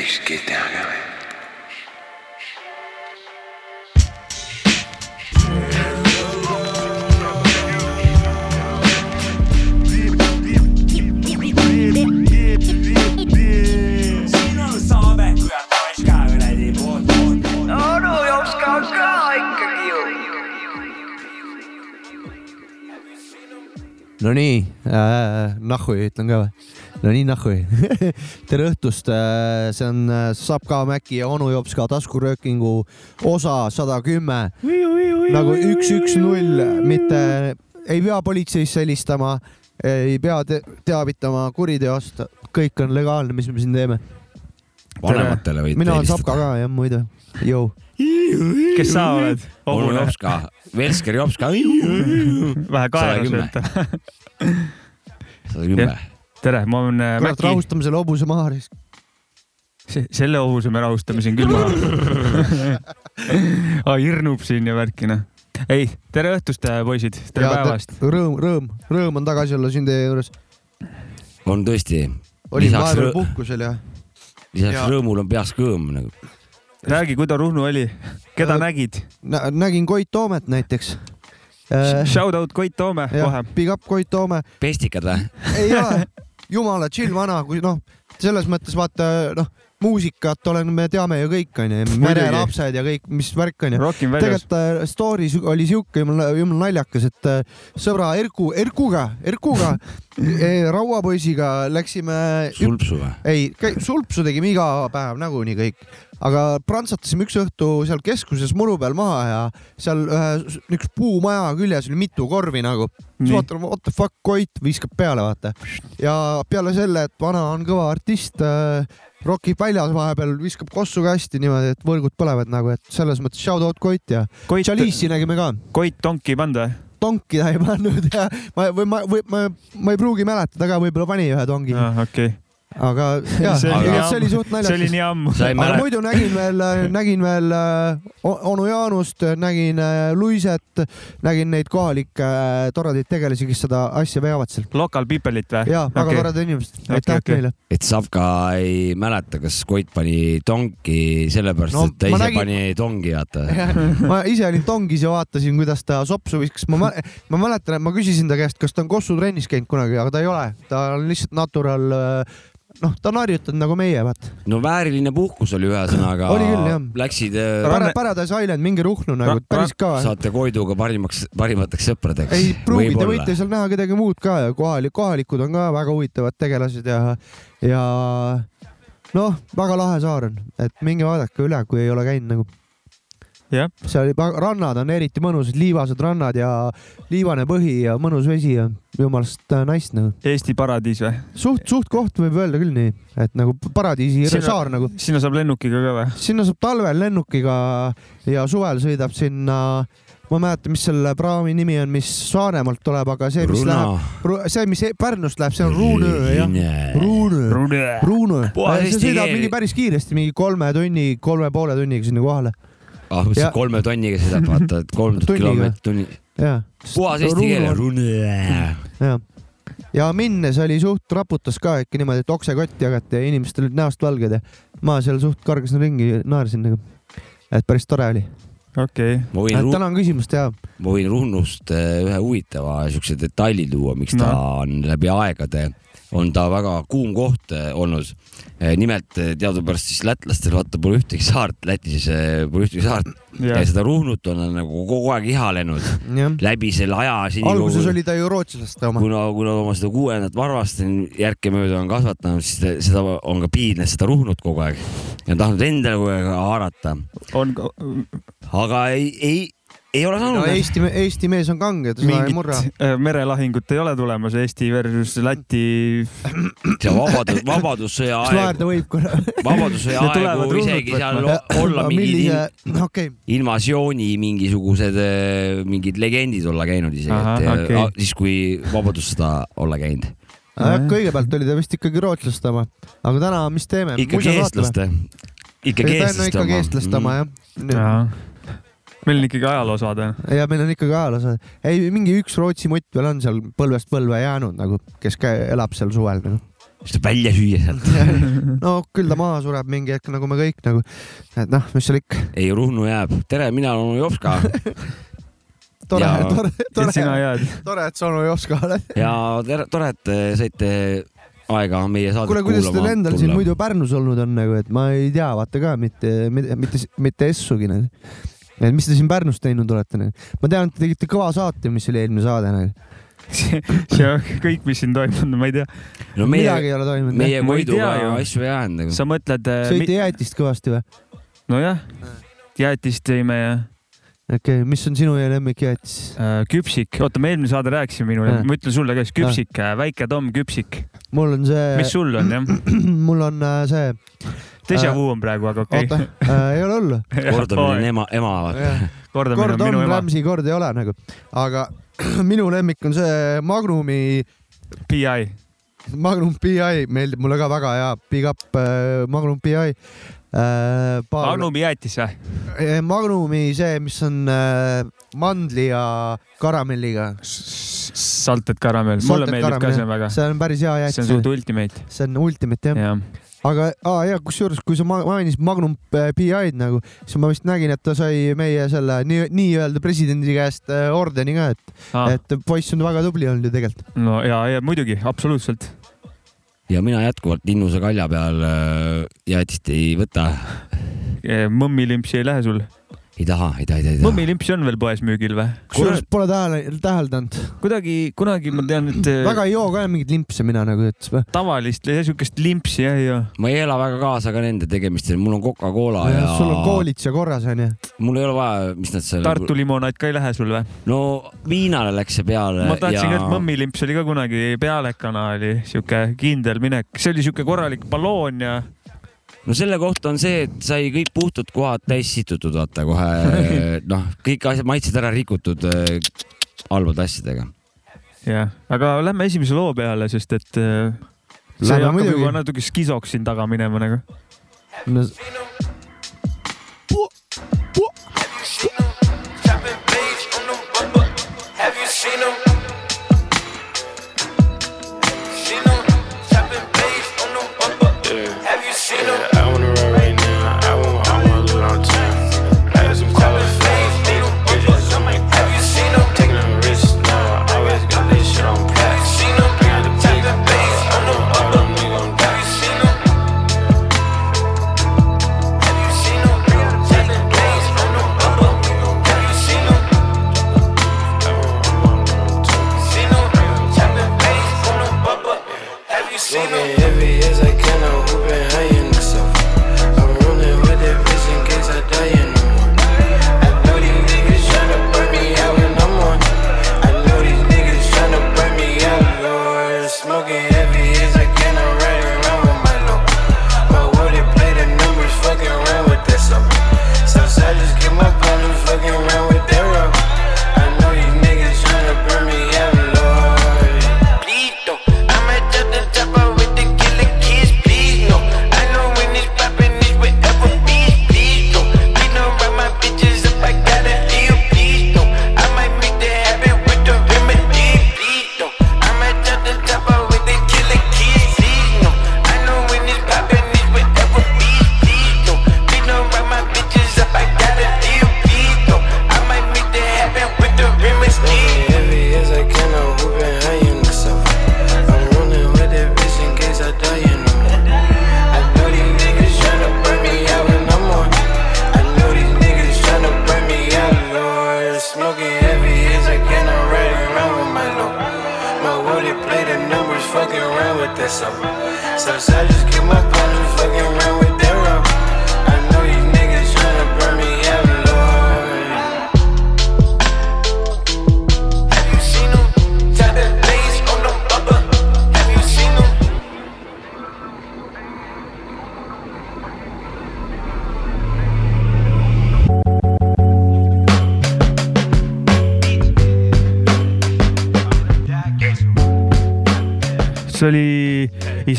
võikski teha ka või? siin on Saame, kui on Toška kuradi poolt, poolt, poolt. no Jops ka ka ikkagi ju. Nonii äh,, nahhui ütlen ka või? Nonii, nahhui. tere õhtust äh,, see on äh, Sapka Mäki ja onu Jops ka taskuröökingu osa sada kümme. nagu üks, üks, null, mitte ei pea politseisse helistama, ei pea te teavitama kuriteost, kõik on legaalne, mis me siin teeme. vanematele võite mina olen Sapka ka jah, muide. Jõu. kes sa oled? onu Jops ka, Velsker Jops ka. vähe kaeras 110. võtta. sada kümme. tere, ma olen äh, kurat, rahustame selle hobuse maha. selle ohuse me rahustame siin küll maha. aa, hirnub siin ja värki noh. ei, tere õhtust, poisid, tere päevast. rõõm, rõõm, rõõm on tagasi olla siin teie juures. on tõesti. lisaks vahepeal puhkusel ja lisaks ja- rõõmul on peas kõõm nagu. räägi, kuidas Ruhnu oli, keda Äh, nägid? nä nägin Koit Toomet näiteks äh,. Shout out Koit Toome kohe. Big up Koit Toome. pestikad või? ei ole, jumala chill vana, kui noh, selles mõttes vaata noh, muusikat olen, me teame ju kõik onju, merelapsed ja kõik, mis värk onju. Tegelikult äh, story's oli siuke jumala, jumala naljakas, et äh, sõbra Erku, Erkuga, Erkuga, rauapoisiga läksime sulpsu või? ei, sulpsu tegime iga päev nagunii kõik, aga prantsatasime üks õhtu seal keskuses muru peal maha ja seal ühe s- niisuguse puumaja küljes oli mitu korvi nagu. siis vaatan, what the fuck, Koit viskab peale, vaata. ja peale selle, et vana on kõva artist äh,, rokib väljas vahepeal, viskab kossu kasti niimoodi, et võrgud põlevad nagu, et selles mõttes shout out Koit ja Koit, Chalice'i nägime ka. Koit tonki ei pannud või? tonki ta ei pannud ja ma või ma, või ma, ma ei pruugi mäletada ka, võib-olla pani ühe tongi, okei, aga jah, See oli ammu. oli suht see oli naljakas. nii ammu. aga muidu nägin veel, nägin veel äh, onu Jaanust, nägin äh, Luiset, nägin neid kohalikke äh, toredaid tegelasi, kes seda asja veavad seal. Local people'it või? ja väga Okei. toredad inimesed, Okei, aitäh okei. neile. et Savka ei mäleta, kas Koit pani tonki sellepärast No et ta ise nägin- pani tongi, vaata. ma ise olin tongis ja vaatasin, kuidas ta sopsu viskas, ma, ma mäletan, et ma küsisin ta käest, kas ta on Kossu trennis käinud kunagi, aga ta ei ole, ta on lihtsalt natural, noh, ta on harjutanud nagu meie, vaata. no vääriline puhkus oli ühesõnaga. Oli küll, jah. Läksid, Ranne- Paradise Island, minge Ruhnu nagu päris ka. saate Koiduga parimaks, parimateks sõpradeks. ei pruugi, te võite seal näha kedagi muud ka ja kohalik, kohalikud on ka väga huvitavad tegelased ja, ja noh, väga lahe saar on, et minge vaadake üle, kui ei ole käinud nagu. jah, seal rannad on eriti mõnusad, liivased rannad ja liivane põhi ja mõnus vesi ja jumalast äh, nice nagu. Eesti paradiis või? suht, suht koht võib öelda küll nii, et nagu paradiisi Sinna- saar nagu. sinna saab lennukiga ka või? sinna saab talvel lennukiga ja suvel sõidab sinna, ma ei mäleta, mis selle praami nimi on, mis Saaremaalt tuleb, aga see, mis läheb, see, mis Pärnust läheb, see on Ruunöö jah. Ruunöö, Ruunöö. See sõidab mingi päris kiiresti, mingi kolme tunni, kolme poole tunniga sinna kohale. ah, mis Ja- see kolme tonniga sõidab, vaata, et kolm tuhat kilomeetrit tunni. puhas eesti keel. jah. ja minnes oli suht raputas ka ikka niimoodi, et oksekott jagati ja inimestel olid näost valged ja ma seal suht kargasin ringi, naersin nagu. et päris tore oli. okei, ma võin, tänan küsimust ja ma võin Ruhnust äh, ühe huvitava siukse detaili tuua, miks ta No. on läbi aegade, on ta väga kuum koht äh, olnud. nimelt äh, teadupärast siis lätlastel vaata pole ühtegi saart, Lätis pole ühtegi saart ja jah, seda Ruhnut on nagu kogu aeg ihalenud jah. läbi selle aja. alguses oli ta ju rootslaste oma. kuna, kuna oma seda kuuendat varvast järkemööda on kasvatanud, siis seda on ka piidnud seda Ruhnut kogu aeg ja tahtnud endale kogu aeg haarata, on ka aga ei, ei, ei ole no saanud. Eesti, Eesti mees on kange, ta seda ei murra. äh, merelahingut ei ole tulemas, Eesti versus Läti. see vabadus, vabadussõja aeg, naerda võib korra? vabadussõja Ja tulevad aegu isegi seal olla mingid in,, okei, invasiooni mingisugused äh, mingid legendid olla käinud isegi, et okei. okay. siis kui vabadussõda olla käinud. kõigepealt oli ta vist ikkagi rootslaste oma, aga täna, mis teeme? ikkagi eestlaste, ikkagi ta eestlaste ikkagi eestlaste oma jah. Meil on ikkagi ajaloosaade. ja meil on ikkagi ajaloos, ei mingi üks Rootsi mutt veel on seal põlvest põlve jäänud nagu, kes elab seal suvel nagu. siis tuleb välja süüa sealt. no küll ta maha sureb mingi hetk nagu me kõik nagu, et noh, mis seal ikka. ei, Ruhnu jääb. tere, mina olen onu Jopska tore Ja-, tore, tore, jääd. tore, et sa onu Jopska oled. ja tere, tore, et te saite aega meie saadet kuule, kuidas teil kuulama endal siin muidu Pärnus olnud on nagu, et ma ei tea, vaata ka mitte, mitte, mitte, mitte S-ugi nagu. Et mis te siin Pärnus teinud olete ma tean, et te tegite kõva saate, mis oli eelmine saade nagu. see see on kõik, mis siin toimunud, ma ei tea. no midagi ei ole toimunud. meie Koiduga ju. asju ei ajanud nagu. sa mõtled, sõite jäätist kõvasti või? nojah, jäätist tõime ja okei okay,, mis on sinu lemmikjäätis? äh, küpsik, oota, me eelmine saade rääkisime minule Jah., ma ütlen sulle ka siis küpsik, väike Tom küpsik. mul on see mis, sul on jah? mul on äh, see, Deja vu on praegu, aga okei oota, ei ole hullu. kordamine on ema, ema vaata. kordamine kord on minu on, ema. Rams'i kord ei ole nagu, aga minu lemmik on see Magnumi, PI, Magnum PI meeldib mulle ka väga ja big up äh, Magnum PI äh,. Magnumi jäätis või? Magnumi see, mis on äh, mandli ja karamelliga. Salted karamell, mulle meeldib ka see väga. see on päris hea see jäätis on. suht ultimate, see on ultimate jah, jah. Aga aa, ja kusjuures, kui sa ma- mainisid Magnum äh, PI-d nagu, siis ma vist nägin, et ta sai meie selle nii- nii-öelda presidendi käest äh, ordeni ka, et, Ah, et poiss on väga tubli olnud ju tegelikult. no ja, ja muidugi, absoluutselt. ja mina jätkuvalt Innusa kalja peal äh, jäätist ei võta. mõmmilimpsi ei lähe sul? Ei taha, ei taha, ei taha, mõmmilimpsi on veel poes müügil või? kusjuures pole tähele, täheldanud, kuidagi, kunagi ma tean, et väga ei joo ka mingeid limpse mina nagu ütles. tavalist, siukest limpsi jah ei joo. ma ei ela väga kaasa ka nende tegemistel, mul on Coca-Cola ja, ja sul on koolits ja korras onju. mul ei ole vaja, mis nad seal. Tartu limonaad ka ei lähe sul või? no viinale läks see peale. ma tahtsin ka, et mõmmilimps oli ka kunagi pealekana oli siuke kindel minek, see oli siuke korralik balloon ja no selle kohta on see, et sai kõik puhtad kohad täis situtud, vaata kohe noh, kõik asjad, maitsed ära rikutud äh, halbade asjadega. jah, aga lähme esimese loo peale, sest et äh, see Lähme hakkab muidugi. juba natuke skisoks siin taga minema nagu. no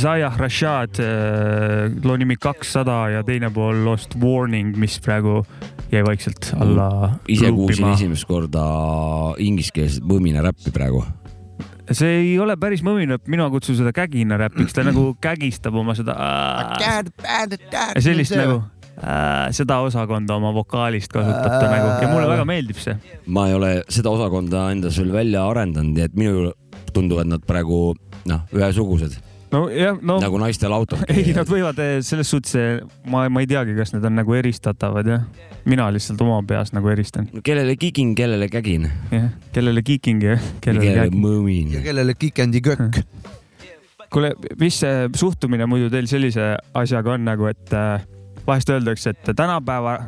Isaiah Rashad, loo nimi kakssada ja teine pool Lost Warning, mis praegu jäi vaikselt alla ise kuulsin esimest korda ingliskeelset mõmina räppi praegu. see ei ole päris mõminaräpp, mina kutsun seda käginaräpiks, ta nagu kägistab oma seda sellist nagu äh, seda osakonda oma vokaalist kasutab ta nagu. Ja mulle väga meeldib see. ma ei ole seda osakonda endas veel välja arendanud, nii et minul tunduvad nad praegu noh, ühesugused no jah, no nagu naistel autod. ei, nad võivad eh, selles suhtes, ma, ma ei teagi, kas need on nagu eristatavad jah. mina lihtsalt oma peas nagu eristan, kellele kigin, kellele kägin, jah. kellele kiiking ja kellele kellele kägi. mõmin ja. kellele kikendi kökk. kuule, mis see suhtumine muidu teil sellise asjaga on nagu, et äh, vahest öeldakse, et tänapäeva,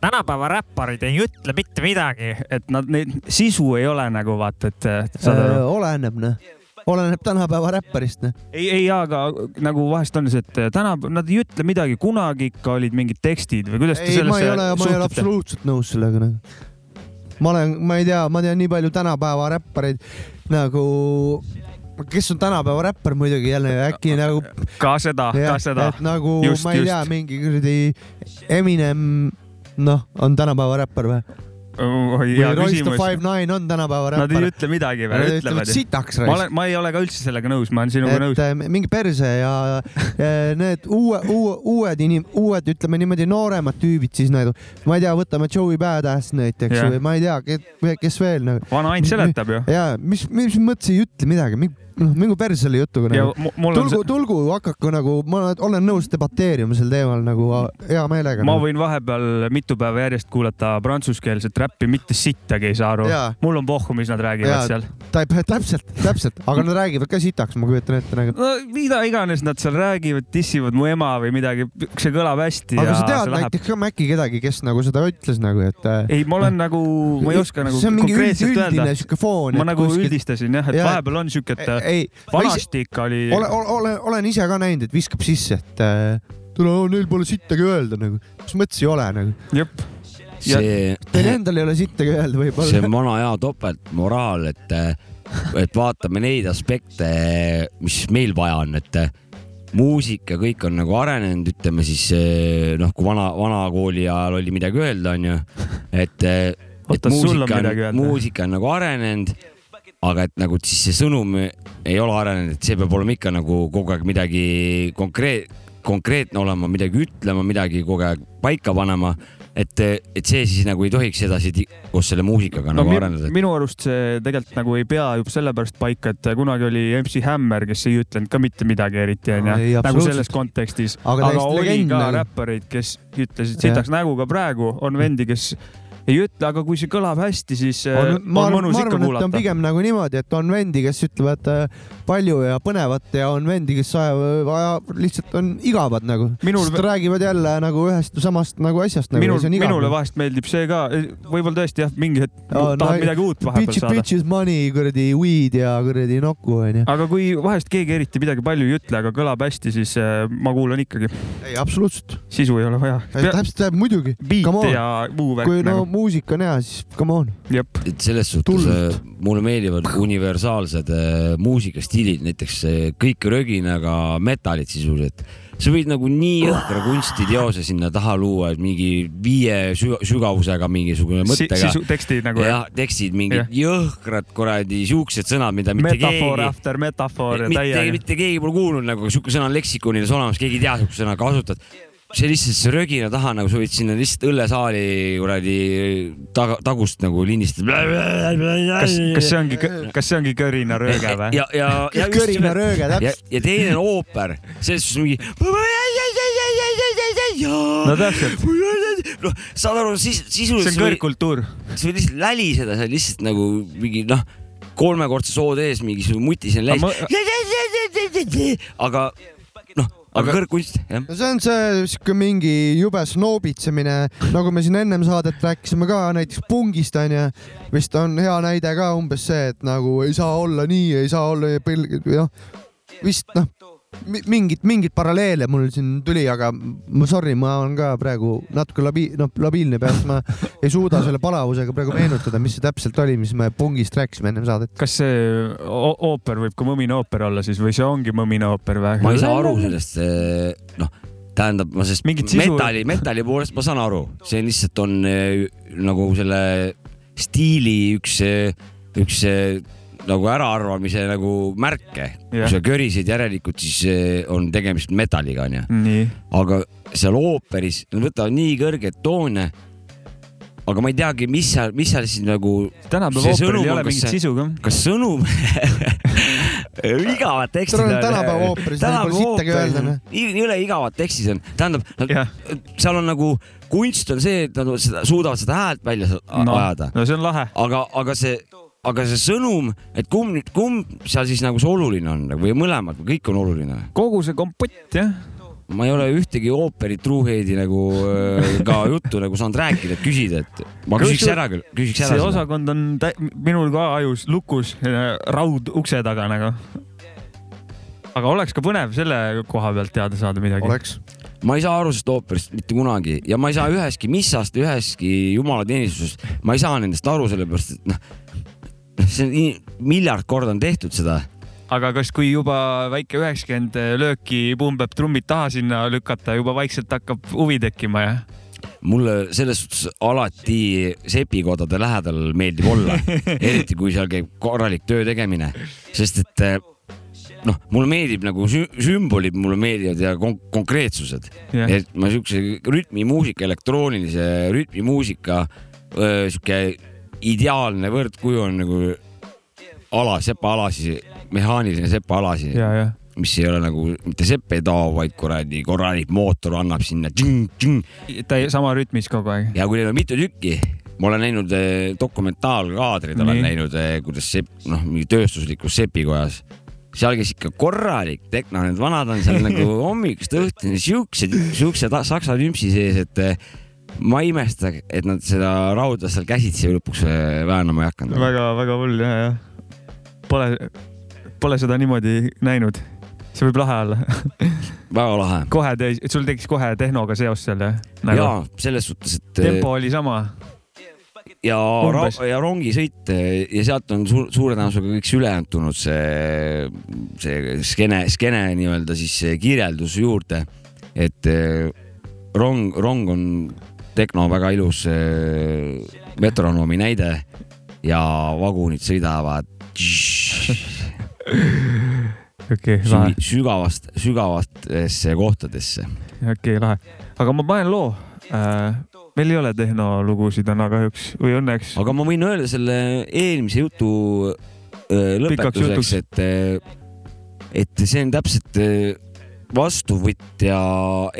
tänapäeva räpparid ei ütle mitte midagi, et nad neid sisu ei ole nagu vaata, et äh, oleneb noh, oleneb tänapäeva räpparist noh. ei, ei, aga nagu vahest on see, et täna nad ei ütle midagi, kunagi ikka olid mingid tekstid või kuidas te ei, ma ei sellesse ole, ma ei ole suhtute? absoluutselt nõus sellega noh. ma olen, ma ei tea, ma tean nii palju tänapäeva räppareid nagu, kes on tänapäeva räppar muidugi jälle äkki nagu ka seda, ka seda. nagu Just, ma ei just. tea, mingi kuradi Eminem, noh, on tänapäeva räppar või? Või Royce the. Five Nine on tänapäeva Nad ei räppar? ütle midagi Nad või, ütlevad ütlevad sitaks ma raisk. ma ei ole ka üldse sellega nõus, ma olen sinuga nõus. äh, mingi perse ja need uue, uue, uued inim-, uued, ütleme niimoodi nooremad tüübid siis nagu, ma ei tea, võtame Joey Badass näiteks Jah. või ma ei tea, kes veel nagu. vana Ant seletab ju. ja mis, mis mõttes ei ütle midagi, noh, mingu perse selle jutuga ja nagu. tulgu, tulgu hakaku nagu, ma olen nõus debateerima sel teemal nagu hea meelega. ma võin vahepeal mitu päeva järjest kuulata prantsuskeelset räppi, mitte sittagi ei saa aru mul on pohhu, mis nad räägivad Jaa. seal. täpselt, täpselt, aga nad räägivad ka sitaks, ma kujutan ette nagu. no mida iganes nad seal räägivad, dissivad mu ema või midagi, see kõlab hästi aga ja sa tead näiteks ka Maci kedagi, kes nagu seda ütles nagu, et. ei, ma olen nagu, ma ei oska nagu konkreetselt öelda. siuke foon. ma nagu üldistasin jah, et Jaa. vahepeal on siuke, et ei, vanasti ikka oli. olen, olen, olen ise ka näinud, et viskab sisse, et äh, tule, neil pole sittagi öelda nagu. mis mõttes ei ole nagu? jep, Ja- see, Teil endal ei ole sittagi öelda see võib-olla on. vana hea topeltmoraal, et, et vaatame neid aspekte, mis meil vaja on, et muusika, kõik on nagu arenenud, ütleme siis noh, kui vana, vanakooli ajal oli midagi öelda, onju, et, et on muusika on, muusika on nagu arenenud, aga et nagu siis see sõnum ei ole arenenud, et see peab olema ikka nagu kogu aeg midagi konkreet, konkreetne olema, midagi ütlema, midagi kogu aeg paika panema et, et see siis nagu ei tohiks edasi ti- koos selle muusikaga no nagu areneda. minu arust see tegelikult nagu ei pea juba sellepärast paika, et kunagi oli MC Hammer, kes ei ütlenud ka mitte midagi eriti onju, nagu selles kontekstis, Aga aga, oli legend ka nagu. räppareid, kes ütlesid sitaks nägu ka praegu, on vendi, kes ei ütle, aga kui see kõlab hästi, siis on, on, on ma mõnus ma ikka arvan, on kuulata. pigem nagu niimoodi, et on vendi, kes ütlevad äh, palju ja põnevat ja on vendi, kes ajab, ajab, lihtsalt on igavad nagu. Minul- sest räägivad jälle nagu ühest samast nagu asjast nagu. minul, minule vahest meeldib see ka, võib-olla tõesti jah, mingi hetk Aa, tahad no- midagi uut vahepeal Bitches, saada. bitches, money, kuradi weed ja kuradi nokku onju. aga kui vahest keegi eriti midagi palju ei ütle, aga kõlab hästi, siis äh, ma kuulan ikkagi. ei, absoluutselt. sisu ei ole vaja. täpselt, muidugi. on. ja muu värk kui no nagu. Muusika on hea, siis come on. et selles suhtes Tuld. äh, mulle meeldivad universaalsed äh, muusikastiilid, näiteks äh, kõik röginaga metallid sisuliselt. sa võid nagu nii jõhkra kunstiteose sinna taha luua, et mingi viie sü- sügavusega mingisugune mõttega. sisu, teksti nagu jah, tekstid mingid Jah. jõhkrad kuradi siuksed sõnad, mida mitte metafoor keegi after metafoor ja mitte, täiega. mitte keegi pole kuulnud nagu siuke sõna on leksikonides olemas, keegi ei tea siukest sõna kasutad. See lihtsalt see rögina taha nagu sa võid sinna lihtsalt õllesaali kuradi taga, tagust nagu lindistada. kas, kas see ongi, kas see ongi kõrina rööge või? ja, ja, ja kõrina rööge, ja täpselt., ja teine on ooper, selles suhtes mingi. no täpselt, noh, saad aru, siis see sisuliselt on kõrgkultuur. sa võid lihtsalt läliseda seal lihtsalt nagu mingi noh, kolmekordse soode ees mingisugune mutisene Aga läis. aga aga kõrgkunst, jah. no see on see sihuke mingi jube snoobitsemine, nagu me siin ennem saadet rääkisime ka näiteks pungist onju, vist on hea näide ka umbes see, et nagu ei saa olla nii, ei saa olla põl- noh, vist noh, mingit, mingit paralleele mul siin tuli, aga ma sorry, ma olen ka praegu natuke labi-, noh labiilne peas, ma ei suuda selle palavusega praegu meenutada, mis see täpselt oli, mis me pungist rääkisime ennem saadet. kas see ooper võib ka mõmine ooper olla siis või see ongi mõmine ooper või? ma ei saa aru sellest, noh, tähendab, ma sellest Mingit sisu- metalli, metalli poolest ma saan aru, see lihtsalt on nagu selle stiili üks, üks nagu äraarvamise nagu märke. kui sa körisid järelikult, siis eh, on tegemist metalliga onju, aga seal ooperis nad võtavad nii kõrgeid toone. aga ma ei teagi, mis seal, mis seal siis nagu, tänapäeva ooperil ei on ole kas mingit sisu ka. kas sõnum igavad tekstid Tule, tänapäeva ooperis pole sittagi öelda, noh. jõle igavad tekstid on, tähendab, seal on nagu kunst on see, et nad seda, suudavad seda häält välja no, ajada, no see on lahe. aga, aga see, aga see sõnum, et kumb nüüd, kumb seal siis nagu see oluline on või mõlemad või kõik on oluline. kogu see kompott jah, ma ei ole ühtegi ooperi truuheidi nagu äh, ka juttu nagu saanud rääkida, et küsida, et ma küsiks ära küll, küsiks see ära seda. osakond on minul ka ajus lukus, raud ukse taga nagu. aga oleks ka põnev selle koha pealt teada saada midagi. oleks. ma ei saa aru sellest ooperist mitte kunagi ja ma ei saa üheski missast, üheski jumalateenistusest, ma ei saa nendest aru, sellepärast et noh, see on miljard korda on tehtud seda. Aga kas, kui juba väike üheksakümmend lööki pumbeb trummid taha sinna lükata, juba vaikselt hakkab huvi tekkima ja? mulle selles suhtes alati sepikodade lähedal meeldib olla, eriti kui seal käib korralik töö tegemine, sest et eh, noh, mulle meeldib nagu sü sümbolid, mulle meeldivad ja kon konkreetsused, jah, et ma siukse rütmimuusika, elektroonilise rütmimuusika, sihuke ideaalne võrdkuju on nagu ala, sepaalaasi, mehaaniline ja mis ei ole nagu mitte sepetao, vaid kuradi korralik mootor annab sinna ta ei- sama rütmis kogu aeg. ja kui neid on mitu tükki, ma olen näinud eh, dokumentaalkaadrid, olen näinud, kuidas sepp, noh, mingi tööstuslikus sepikojas, seal käis ikka korralik tehno, need vanad on seal nagu hommikust õhtuni siuksed, siuksed saksa tümpsi sees, et eh, ma ei imesta, et nad seda rauda seal käsitsi lõpuks eh, väänama ei hakanud. väga-väga hull ja, ja pole, pole seda niimoodi näinud. see võib lahe olla. väga lahe. kohe teis-, sul tekkis kohe tehnoga seos seal jah nagu,? ja selles suhtes, et eh, tempo oli sama. ja, ja rongisõit eh, ja sealt on suur, suure tõenäosusega kõik see ülejäänud tulnud see, see skeene, skeene nii-öelda siis kirjeldus juurde. et rong, rong on tehno väga ilus eh, metronoomi näide ja vagunid sõidavad okei, lahe, sügavast, sügavatesse kohtadesse. okei, lahe. aga ma panen loo äh,. meil ei ole tehnolugusid täna kahjuks või õnneks. aga ma võin öelda selle eelmise jutu Pikaks lõpetuseks, et, et see on täpselt öö, vastuvõtja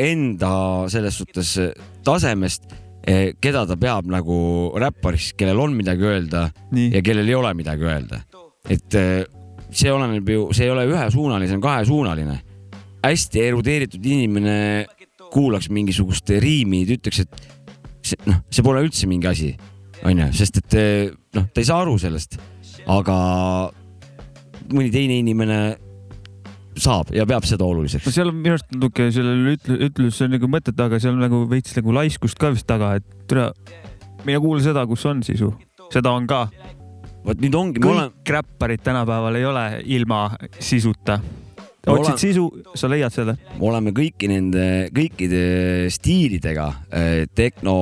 enda selles suhtes öö, tasemest, keda ta peab nagu räppariks, kellel on midagi öelda nii ja, kellel ei ole midagi öelda. et öö, see oleneb ju, see ei ole ühesuunaline, see on kahesuunaline. hästi erudeeritud inimene kuulaks mingisugust riimi, ta ütleks, et see noh, see pole üldse mingi asi, onju, sest et eh, noh, ta ei saa aru sellest, aga mõni teine inimene saab ja peab seda oluliseks no. seal on minu arust natuke sellel ütle-, ütlusel nagu mõtet taga, seal on nagu veits nagu laiskust ka vist taga, et tere, mine kuula seda, kus on sisu. seda on ka. vot nüüd ongi, kõik räpparid tänapäeval ei ole ilma sisuta. Otsid oleme- sisu, sa leiad selle. me oleme kõiki nende, kõikide stiilidega, tehno,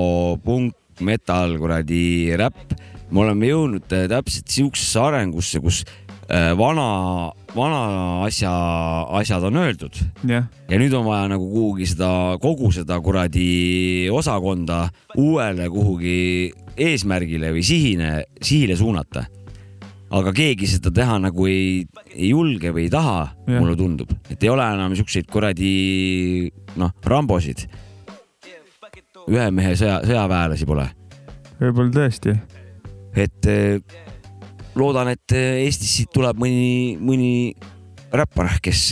punk, metal, kuradi räpp, me oleme jõudnud eh, täpselt siuksesse arengusse, kus eh, vana, vana asja, asjad on öeldud jah, ja nüüd on vaja nagu kuhugi seda, kogu seda kuradi osakonda uuele kuhugi eesmärgile või sihine, sihile suunata. aga keegi seda teha nagu ei, ei julge või ei taha, Jah. mulle tundub, et ei ole enam siukseid kuradi noh, rambosid. ühe mehe sõja, sõjaväelasi pole, võib-olla tõesti. et loodan, et eh, Eestis siit tuleb mõni, mõni räppar, kes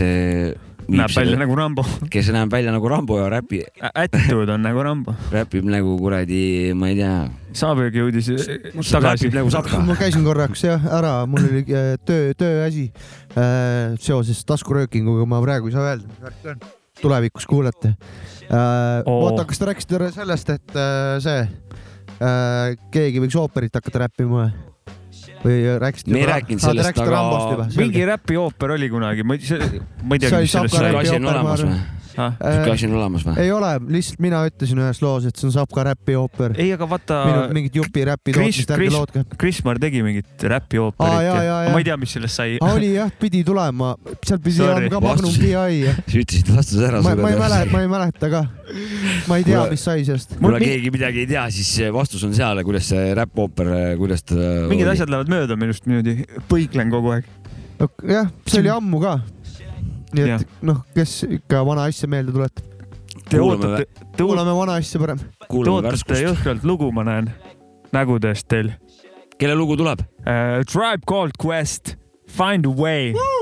viib näeb välja nagu Rambo. kes näeb välja nagu Rambo ja räpi, Attitude on nagu Rambo. räpib nagu kuradi, ma ei tea, Saaböög jõudis tagasi räpib. nagu Satka. ma käisin korraks jah ära, mul oli äh, töö, tööasi äh, seoses taskuröökinguga, ma praegu ei saa öelda, mis värk see on. tulevikus kuulete äh,. Oo. oota, kas te rääkisite sellest, et äh, see äh,, keegi võiks ooperit hakata räppima või? Või rääkisite? Me ei rääkinud sellest, aga mingi räpiooper oli kunagi, ma ei, ma ei tea, oli mis sellest sai asi on olemas või? Ah. siuke asi on olemas või? ei ole, lihtsalt mina ütlesin ühes loos, et see on Sapka räpiooper. ei, aga vaata, minu mingit jupi räppi Chris- tootmist, ärge Chris- lootke. Krismar tegi mingit räpi Aa, ooperit jaa, jaa, ja jaa. ma ei tea, mis sellest sai. oli jah, pidi tulema, seal pidi Sorry. olema ka Magnum Vastus. PI ja sa ütlesid vastuse ära. ma, ma ei mäleta, ma ei mäleta ka. ma ei tea mis sai sellest. kuna keegi midagi ei tea, siis vastus on seal, kuidas see räppooper, kuidas ta. mingid asjad lähevad mööda minust niimoodi, põiklen kogu aeg. jah, see oli ammu ka. Nii et noh, kes ikka vana asja meelde tuletab, Te ootate, te kuulame vana asja parem. te ootate jõhkralt lugu, ma näen nägudest teil kelle lugu tuleb? uh,. Tribe Called Quest, Find a Way. Now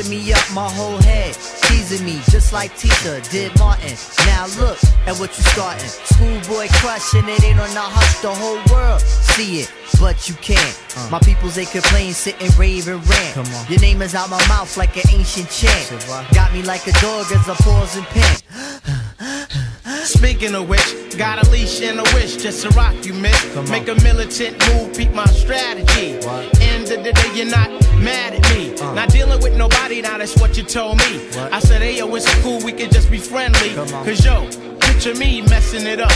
Messing me up my whole head, teasing me just like Tita did Martin. Now look at what you starting. Schoolboy crushing it ain't on the hush, the whole world see it, but you can't. My peoples they complain, sit and rave and rant. Come on. Your name is out my mouth like an ancient chant. Got me like a dog as I pause and pant. Speaking of which, got a leash and a wish just to rock you, miss. Make a militant move, peep my strategy. What? End of the day, you're not mad at me. Uh. Not dealing with nobody, now that's what you told me. What? I said, hey, yo, it's cool, we could just be friendly. Cause yo, picture me messing it up.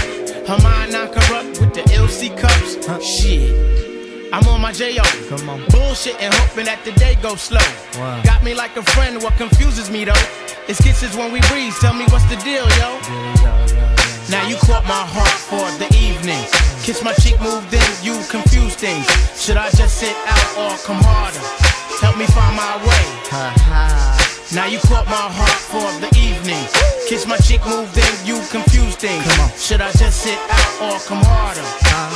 Her mind not corrupt with the LC cups. Huh. Shit. I'm on my J.O. Come on. Bullshit and hoping that the day goes slow. Wow. Got me like a friend, what confuses me though? It's kisses when we breathe, tell me what's the deal, yo? Now you caught my heart for the evening. Kiss my cheek, moved in, you confused things. Should I just sit out or come harder? Help me find my way. Ha ha. Now you caught my heart for the evening. Kiss my cheek, moved in, you confused things. Come on. Should I just sit out or come harder?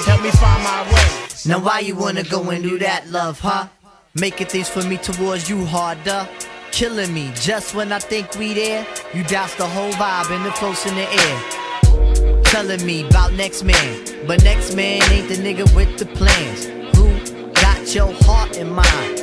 Help me find my way. Now why you wanna go and do that, love, huh? Making things for me towards you harder. Killing me just when I think we there. You douse the whole vibe and the close in the air. Telling me about next man. But next man ain't the nigga with the plans. Who got your heart in mind?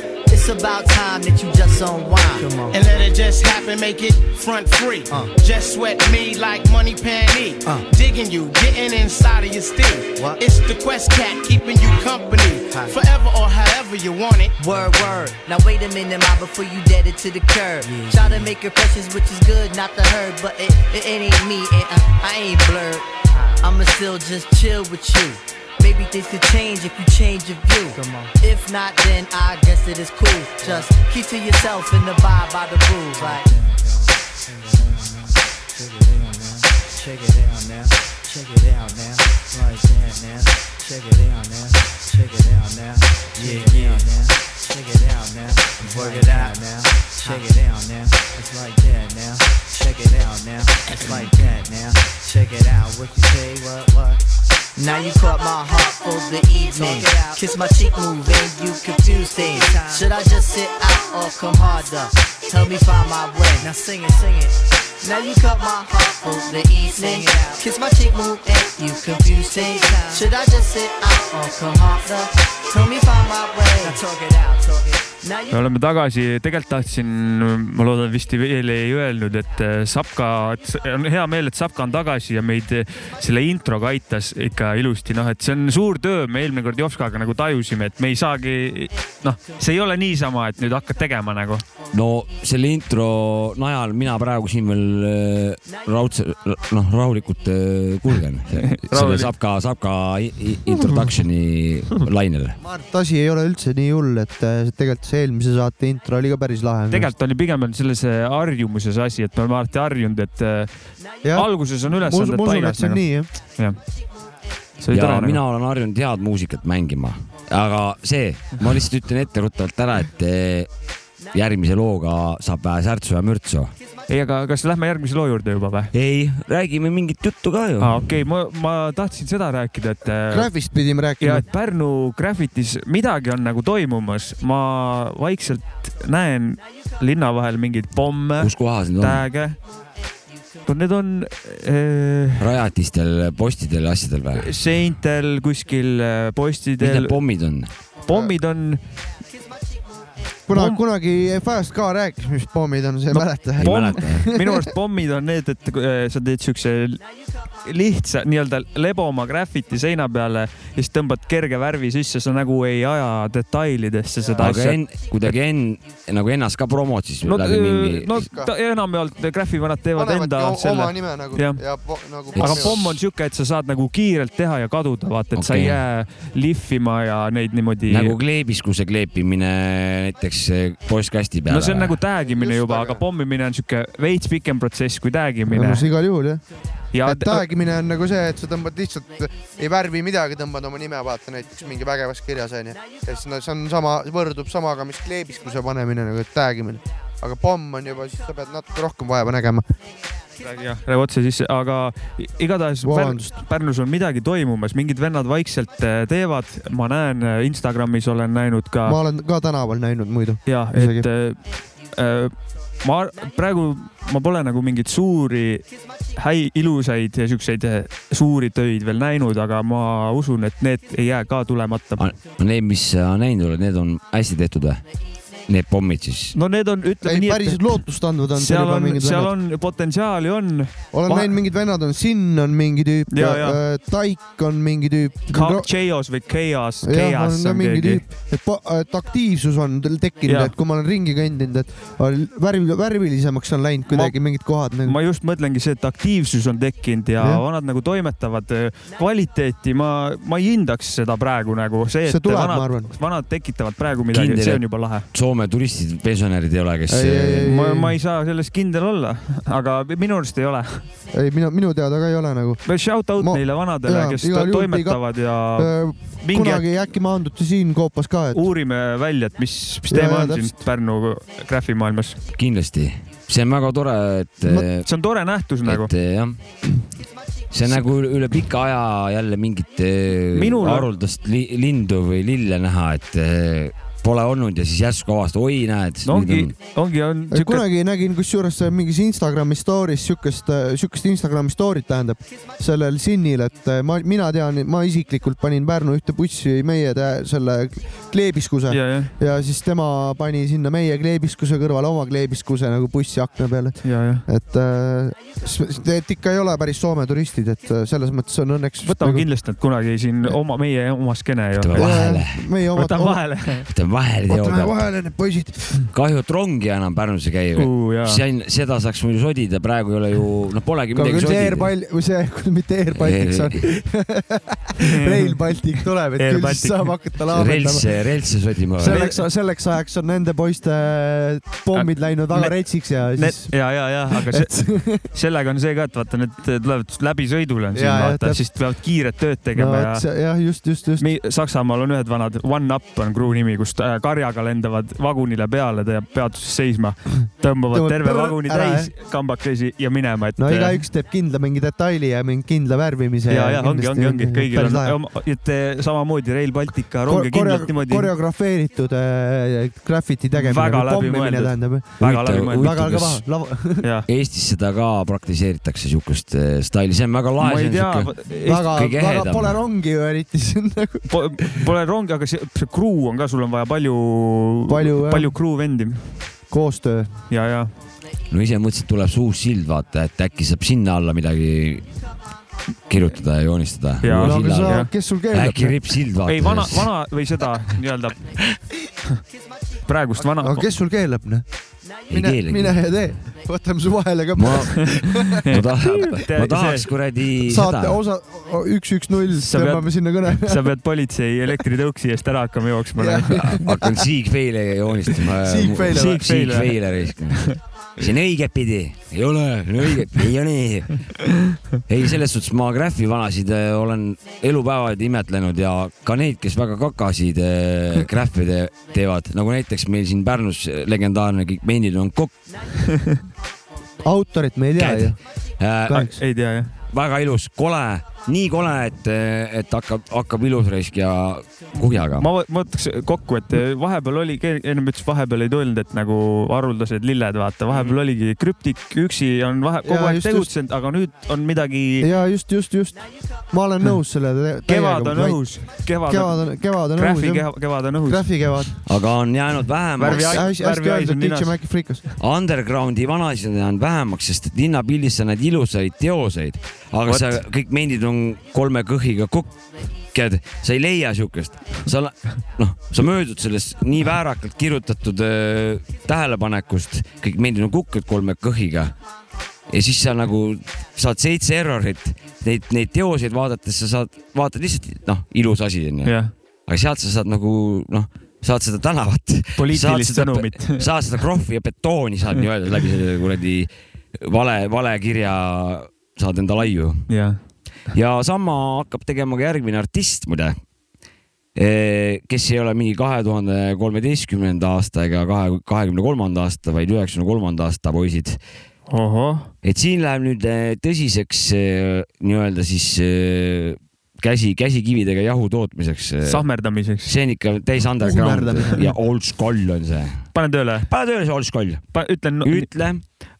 It's about time that you just unwind. And let it just happen, make it front free. Uh. Just sweat me like money panty. Uh. Digging you, getting inside of your steel. What? It's the Quest Cat keeping you company. Hi. Forever or however you want it. Word, word. Now wait a minute, ma, before you dead it to the curb. Try to make impressions, which is good, not the herd, but it, it, it ain't me, and uh, I ain't blurred. I'ma still just chill with you. Maybe things could change if you change your view. If not, then I guess it is cool. Just keep to yourself and abide by the rules. Like, Check it out now. Check it out now. Like that now. Check it out now. Check it out now. Yeah, yeah. Now. Check it out now. Work it out now. Check it out now. It's like that now. Check it out now. It's like that now. Check it out. What you say? What? What? Now you caught my heart for the evening. Kiss my cheek move and you confuse things. Should I just sit out or come harder? Help me find my way. Now sing it, sing it. Now you caught my heart for the evening. Kiss my cheek move and you confuse things. Should I just sit out or come harder? Help me find my way. Now talk it out, talk it. Me oleme tagasi, tegelikult tahtsin, ma loodan vist veel ei öelnud, et äh, Sapka, on hea meel, et Sapka on tagasi ja meid äh, selle introga aitas ikka ilusti, noh, et see on suur töö, me eelmine kord Jopskaga nagu tajusime, et me ei saagi, noh, see ei ole niisama, et nüüd hakkad tegema nagu. no selle intro najal mina praegu siin veel äh, raudse, noh, rahulikult kulgen selle. Sapka, Sapka introduction'i lainel. ma arvan, et asi ei ole üldse nii hull, et tegelikult see eelmise saate intro oli ka päris lahe. tegelikult oli pigem on selles äh, harjumuses asi, et me oleme alati harjunud, et äh, jah, alguses on ülesanded ma usun, et paigas see on nagu. nii jah. see oli ja tore mina nagu. olen harjunud head muusikat mängima, aga see, ma lihtsalt ütlen etteruttavalt ära, et järgmise looga saab vähe särtsu ja mürtsu. ei, aga kas lähme järgmise loo juurde juba või? ei, räägime mingit juttu ka ju. aa, okei okay,, ma, ma tahtsin seda rääkida, et äh, Graphist pidime ja rääkima et. Pärnu Graffitis midagi on nagu toimumas, ma vaikselt näen linna vahel mingeid pomme, kus kohas need on? tääge. Need on äh, rajatistel, postidel ja asjadel või? seintel kuskil äh, mis postidel need, pommid on? pommid on, kuna Pomm- kunagi Fast ka rääkis, mis pommid on, sa ei No, mäleta? ei mäleta. minu arust pommid on need, et äh, sa teed siukse lihtsa nii-öelda leboma graffiti seina peale ja siis tõmbad kerge värvi sisse, sa nagu ei aja detailidesse seda aga asja. en, kuidagi en- nagu ennast ka promod siis no, läbi mingi no enamjaolt graffivanad teevad enda oma selle, nime nagu Jah. ja po, nagu aga pomm on siuke, et sa saad nagu kiirelt teha ja kaduda, vaata, et okay. sa ei jää lihvima ja neid niimoodi nagu kleebiskuse kleepimine näiteks eh, postkasti peale. no see on nagu tagimine Just juba, aga pommimine on siuke veits pikem protsess kui tagimine no,. igal juhul jah. ja et tagimine on nagu see, et sa tõmbad lihtsalt, ei värvi midagi, tõmbad oma nime, vaata näiteks mingi vägevas kirjas onju. ja siis no see on sama, võrdub samaga, mis kleebiskuse panemine nagu tag imine. aga pomm on juba, siis sa pead natuke rohkem vaeva nägema. jah, läheb otse sisse, aga igatahes vabandust, Pärnus on midagi toimumas, mingid vennad vaikselt äh, teevad, ma näen äh, Instagramis olen näinud ka ma olen ka tänaval näinud muidu. ja et äh, äh, ma praegu ma pole nagu mingeid suuri häi-, ilusaid ja siukseid suuri töid veel näinud, aga ma usun, et need ei jää ka tulemata. Need, mis sa näinud oled, need on hästi tehtud või? Need pommid siis? no need on, ütleme ei, nii, päriselt et lootust andvad on seal on, mingid seal vennad. on potentsiaali on. olen vahe- näinud mingid vennad on, Sin on mingi tüüp Ja, ja, ja. Taik on mingi tüüp. Chaos või Chaos, Chaos on on mingi tüüp, et, et aktiivsus on tekkinud et kui ma olen ringi kõndinud, et on värv, värvilisemaks on läinud kuidagi mingid kohad nagu. ma just mõtlengi see, et aktiivsus on tekkinud ja, ja vanad nagu toimetavad äh, kvaliteeti, ma, ma ei hindaks seda praegu nagu see, see et tuleb, ma vanad, arvan. vanad tekitavad praegu midagi, see on juba lahe. Soome turistid, pensionärid ei ole, kes ma, ma ei saa selles kindel olla, aga minu arust ei ole. ei, minu, minu teada ka ei ole nagu. Shout out Ma- neile vanadele kes juhul toimetavad ja mingi kunagi äkki maandute siin Koopas ka, et uurime välja, et mis, mis teema jaa, on siin täpselt. Pärnu graffimaailmas. kindlasti, see on väga tore, et Ma- eh, see on tore nähtus nagu et. eh, jah, see on nagu üle- pika aja jälle mingit eh, Minul- haruldast li, lindu või lille näha, et pole olnud ja siis järsku avastad, oi näed. no ongi, ongi, on Siuke... kunagi nägin kusjuures mingis Instagrami story's siukest, siukest Instagrami story't tähendab sellel Sinnil, et äh, ma, mina tean, ma isiklikult panin Pärnu ühte bussi meie tä- selle kleebiskuse ja, ja, ja, siis tema pani sinna meie kleebiskuse kõrvale oma kleebiskuse nagu bussi akna peale, et äh, et ikka ei ole päris Soome turistid, et äh, selles mõttes on õnneks. võtame nagu... kindlasti nad kunagi siin oma, meie oma skeene ju. Võtame vahele, meie omad, võtame vahele. võtame vahele teo võtame pealt. vahele need poisid. kahju, et rongi enam Pärnus ei käi see on, seda saaks muidu sodida, praegu ei ole ju, noh, polegi midagi sodida. Bal-, või see, mitte Air Baltic, see on Rail Baltic tuleb, et küll siis saab hakata laamendama. reltse, reltse sodima. selleks, selleks ajaks on nende poiste pommid läinud väga retsiks ja siis, ja, ja, ja, aga see, sellega on see ka, et vaata, need tulevad läbisõidule on siin Ja, ja, vaata, siis peavad kiiret tööd no tegema et see jah, just, just, just. ja. Saksamaal on ühed vanad, One Up on kruu nimi, kus äh, karjaga lendavad vagunile peale, teeb peatuses seisma, tõmbavad terve vaguni täis kambakesi ja minema, et. no igaüks teeb kindla mingi detaili ja mingi kindla värvimise. ja, ja ongi, ongi, ongi, kõigil on, et eh, samamoodi Rail Baltica ronge kindlalt niimoodi koreografeeritud äh, graffiti tegemine. Väga läbimõeldud. tähendab. väga läbi mõeldud. väga kõva, lava, jah, Eestis seda ka praktiseeritakse, siukest staili, see on väga lahe. ma ei tea, väga, väga pole rongi ju eriti, on nagu pole rongi, aga see, see crew on ka, sul on vaja palju, Palju, jah. palju crew vendi koostöö. ja, ja no ise mõtlesin, et tuleb see uus sild, vaata, et äkki saab sinna alla midagi kirjutada ja joonistada. No kes sul keelab äkki? rippsild, vaata. ei vana, vana või seda nii-öelda praegust vana aga kes sul keelab, noh? mine, mine ja tee, võtame su vahele ka. ma, ma tahaks, ma tahaks kuradi saate seda. osa üks, üks, null, tõmbame sinna kõne. sa pead politsei elektritõuksi eest ära hakkama jooksma. hakkan siigfeile joonistama. Siigfeile siigfeile raiskama. See on õigetpidi, ei ole, õigetpidi, ei ole. ei, selles suhtes ma Graffi vanasid äh, olen elupäevad imetlenud ja ka neid, kes väga kakasid äh, Graffe te teevad, nagu näiteks meil siin Pärnus legendaarne Meenil on kokk autorit me ei tea ju. äh,. ei tea jah. väga ilus, kole nii kole, et, et hakkab, hakkab ilus raisk ja kuhjaga. ma võ- ma võtaks kokku, et vahepeal oli, ennem ütles, vahepeal ei tulnud, et nagu haruldased lilled, vaata, vahepeal oligi krüptik üksi on vahe, kogu Jaa, aeg tegutsenud, aga nüüd on midagi, ja just, just, just. ma olen nõus selle. kevad on. õhus, kevad on, kevad on, õhus. kevad, kevad on õhus. Graffi kevad. aga on jäänud vähemaks hästi öeldud, on DJ. Maci Freekas. undergroundi vanasid on jäänud vähemaks, sest et linnapildis sa näed ilusaid teoseid, aga Vot. sa kõik mendid on kolme kõhiga kukked, sa ei leia siukest, sa noh, sa möödud sellest nii väärakalt kirjutatud äh, tähelepanekust, kõik mendid on kukked kolme kõhiga. Ja siis sa nagu saad seitse errorit, neid, neid teoseid vaadates sa saad, vaatad lihtsalt noh, ilus asi onju, jah, aga sealt sa saad nagu noh, saad seda tänavat. Saad seda- saad seda krohvi ja betooni saad nii-öelda läbi selle kuradi vale, valekirja saad enda laiu. Jah, ja sama hakkab tegema ka järgmine artist muide. kes ei ole mingi kahe tuhande kolmeteistkümnenda aasta ega kahe, kahekümne kolmanda aasta, vaid üheksakümne kolmanda aasta poisid. et siin läheb nüüd eh, tõsiseks eh, nii-öelda siis käsi, käsikividega jahu tootmiseks. sahmerdamiseks. see on ikka täis underground ja old school on see. pane tööle, pane tööle see old school, ütlen ütle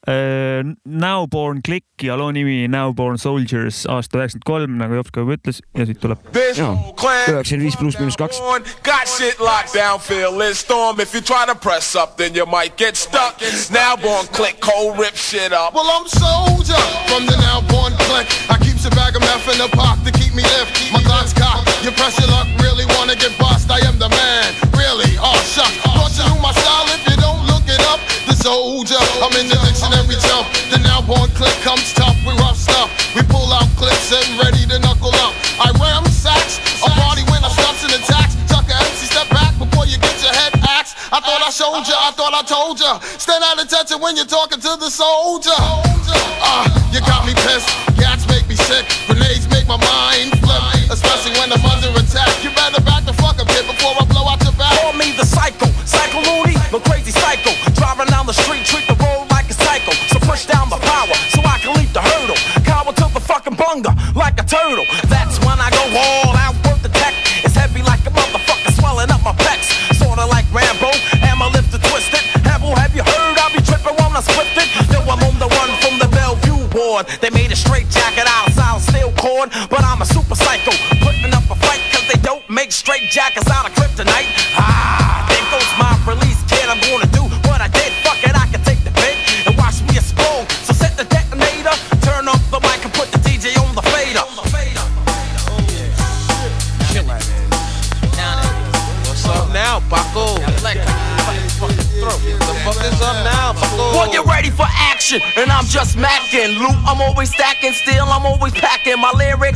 Uh, Nowborn Click ja loo nimi Nowborn Soldiers aasta üheksakümmend kolm, nagu Jops ka juba ütles ja siit tuleb. This Joo. whole clan 95 pluss miinus kaks. on, got shit locked down, feel it storm. If you try to press up, then you might get stuck. Now born click, cold rip shit up. Well, I'm soldier from the now born clique. I keeps a bag of meth in the pot to keep me lift. My Glock's cocked. You press your luck, really wanna get bust? I am the man, really. Oh shucks, brought you my style The soldier, I'm in the dictionary jump. The now born clique comes tough, we rough stuff. We pull out clips and ready to knuckle up. I ram sacks, a party when I stops and attacks. A MC, step back before you get your head axed. I thought I showed ya, I thought I told ya. Stand out of touch when you're talking to the soldier. Ah, you got me pissed. Gats make me sick. Grenades make my mind flip. Especially when I'm Lord. They